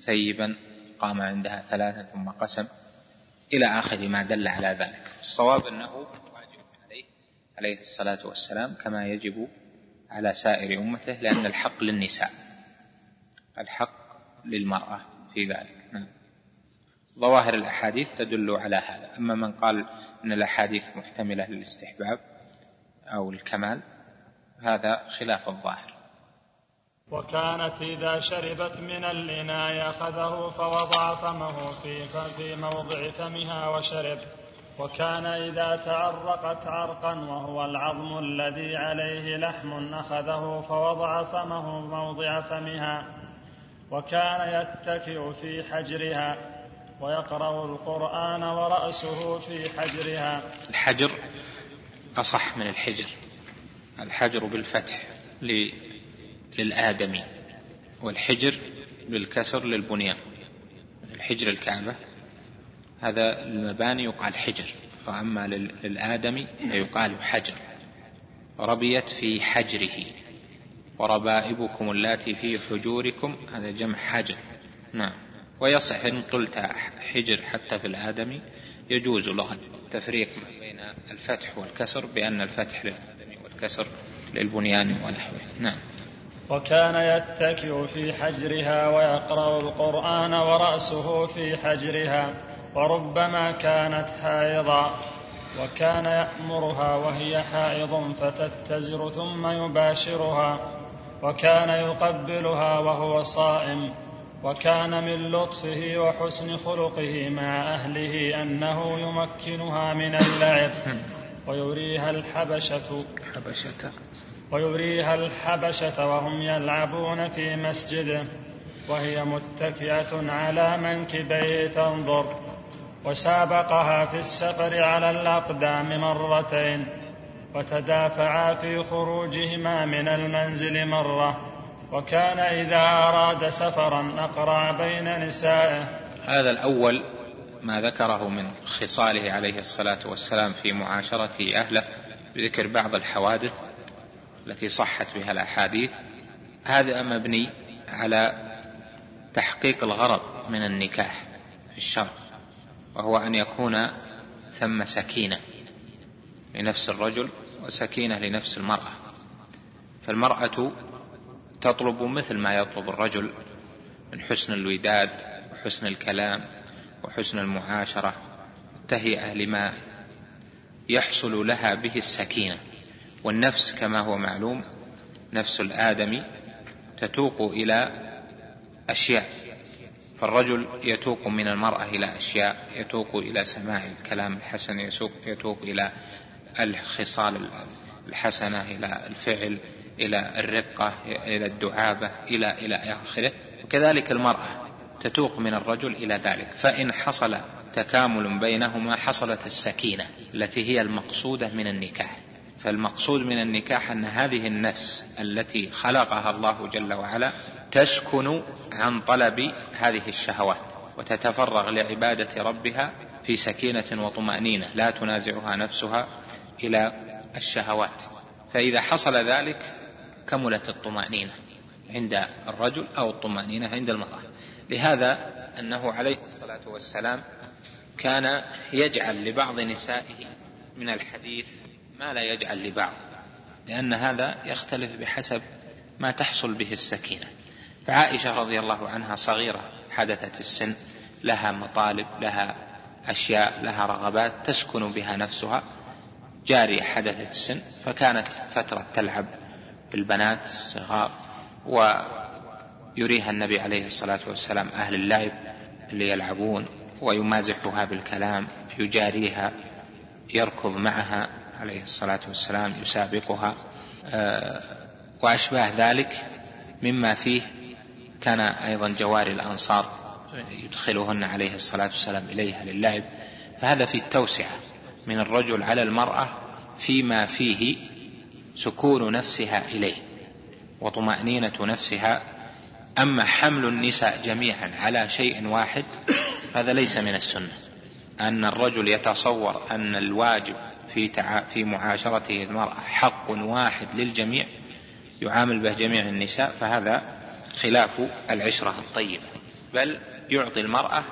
ثيبا قام عندها ثلاثا ثم قسم. إلى آخر ما دل على ذلك. الصواب أنه واجب عليه عليه الصلاة والسلام كما يجب على سائر أمته لأن الحق للنساء. الحق للمرأة في ذلك. نعم. ظواهر الأحاديث تدل على هذا. أما من قال أن الأحاديث محتملة للاستحباب أو الكمال هذا خلاف الظاهر. وكانت إذا شربت من الإناء أخذه فوضع فمه في في موضع فمها وشرب. وكان إذا تعرقت عرقا وهو العظم الذي عليه لحم أخذه فوضع فمه موضع فمها. وكان يتكئ في حجرها. ويقرأ القرآن ورأسه في حجرها. الحجر أصح من الحجر. الحجر بالفتح للآدمي والحجر بالكسر للبنيان. الحجر الكعبة هذا المباني يقال حجر وأما للآدمي فيقال حجر. ربيت في حجره وربائبكم اللاتي في حجوركم هذا جمع حجر. نعم. ويصح إن قلت حجر حتى في الآدمي يجوز لغة التفريق بين الفتح والكسر بأن الفتح للآدمي والكسر للبنيان ونحوه. نعم. وكان يتكئ في حجرها ويقرأ القرآن ورأسه في حجرها وربما كانت حائضا. وكان يأمرها وهي حائض فتتزر ثم يباشرها وكان يقبلها وهو صائم. وكان من لطفه وحسن خلقه مع أهله أنه يمكنها من اللعب. ويريها الحبشة. حبشة. ويريها الحبشة وهم يلعبون في مسجده وهي متكئة على منكبيه تنظر. وسابقها في السفر على الأقدام مرتين. وتدافعا في خروجهما من المنزل مرة. وكان إذا أراد سفرا أقرع بين نسائه. هذا الأول ما ذكره من خصاله عليه الصلاة والسلام في معاشرة أهله بذكر بعض الحوادث التي صحت بها الأحاديث. هذا مبني على تحقيق الغرض من النكاح في الشرع وهو أن يكون ثم سكينة لنفس الرجل وسكينة لنفس المرأة. فالمرأة تطلب مثل ما يطلب الرجل من حسن الوداد وحسن الكلام وحسن المعاشرة تهيئة لما يحصل لها به السكينة. والنفس كما هو معلوم نفس الآدمي تتوق إلى أشياء. فالرجل يتوق من المرأة إلى أشياء يتوق إلى سماع الكلام الحسن يتوق إلى الخصال الحسنة إلى الفعل. إلى الرقة إلى الدعابة إلى إلى آخره. وكذلك المرأة تتوق من الرجل إلى ذلك. فإن حصل تكامل بينهما حصلت السكينة التي هي المقصودة من النكاح. فالمقصود من النكاح أن هذه النفس التي خلقها الله جل وعلا تسكن عن طلب هذه الشهوات وتتفرغ لعبادة ربها في سكينة وطمأنينة لا تنازعها نفسها إلى الشهوات. فإذا حصل ذلك كملت الطمأنينة عند الرجل أو الطمأنينة عند المرأة. لهذا أنه عليه الصلاة والسلام كان يجعل لبعض نسائه من الحديث ما لا يجعل لبعض لأن هذا يختلف بحسب ما تحصل به السكينة. فعائشة رضي الله عنها صغيرة حدثت السن لها مطالب لها أشياء لها رغبات تسكن بها نفسها. جارية حدثت السن فكانت فترة تلعب بالبنات الصغار ويريها النبي عليه الصلاة والسلام أهل اللعب اللي يلعبون ويمازحها بالكلام يجاريها يركض معها عليه الصلاة والسلام يسابقها آه، وأشباه ذلك مما فيه كان أيضا جواري الأنصار يدخلهن عليه الصلاة والسلام إليها للعب. فهذا في التوسعة من الرجل على المرأة فيما فيه سكون نفسها إليه وطمأنينة نفسها. أما حمل النساء جميعا على شيء واحد هذا ليس من السنة. أن الرجل يتصور أن الواجب في تع... في معاشرته المرأة حق واحد للجميع يعامل به جميع النساء فهذا خلاف العشرة الطيبة. بل يعطي المرأة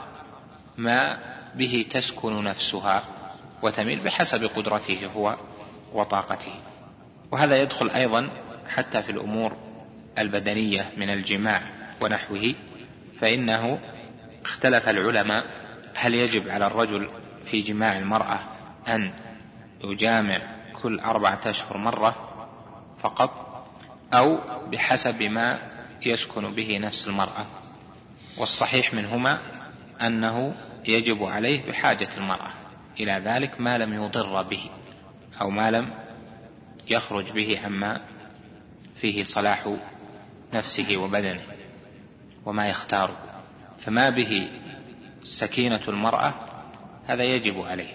ما به تسكن نفسها وتميل بحسب قدرته هو وطاقته. وهذا يدخل أيضا حتى في الأمور البدنية من الجماع ونحوه فإنه اختلف العلماء هل يجب على الرجل في جماع المرأة أن يجامع كل أربعة أشهر مرة فقط أو بحسب ما يسكن به نفس المرأة؟ والصحيح منهما أنه يجب عليه بحاجة المرأة إلى ذلك ما لم يضر به أو ما لم يخرج به عما فيه صلاح نفسه وبدنه وما يختار. فما به سكينة المرأة هذا يجب عليه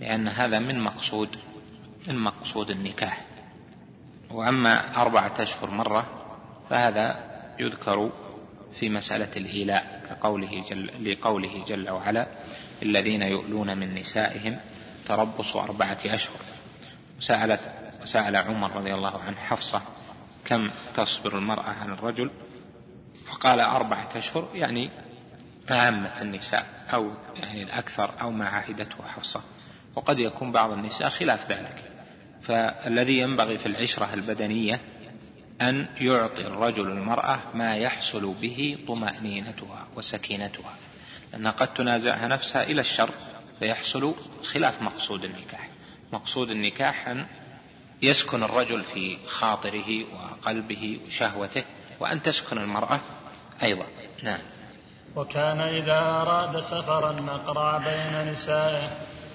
لأن هذا من مقصود من مقصود النكاح. وأما أربعة أشهر مرة فهذا يذكر في مسألة الإيلاء كقوله جل لقوله جل وعلا الذين يؤلون من نسائهم تربص أربعة أشهر. وسألت وسأل عمر رضي الله عنه حفصة كم تصبر المرأة عن الرجل؟ فقال أربعة أشهر يعني عامة النساء أو يعني الأكثر أو ما عهدته حفصة. وقد يكون بعض النساء خلاف ذلك. فالذي ينبغي في العشرة البدنية أن يعطي الرجل المرأة ما يحصل به طمأنينتها وسكينتها. لأنها قد تنازعها نفسها إلى الشر فيحصل خلاف مقصود النكاح. مقصود النكاح أن يسكن الرجل في خاطره وقلبه وشهوته وأن تسكن المرأة أيضا. نعم. وكان إذا أراد سفرا أقرع بين نسائه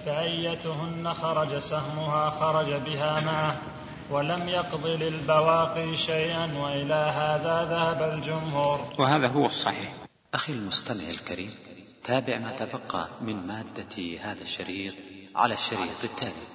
فأيتهن خرج سهمها خرج بها معه ولم يقض للبواقي شيئا وإلى هذا ذهب الجمهور. وهذا هو الصحيح. أخي المستمع الكريم تابع ما تبقى من مادة هذا الشريط على الشريط التالي.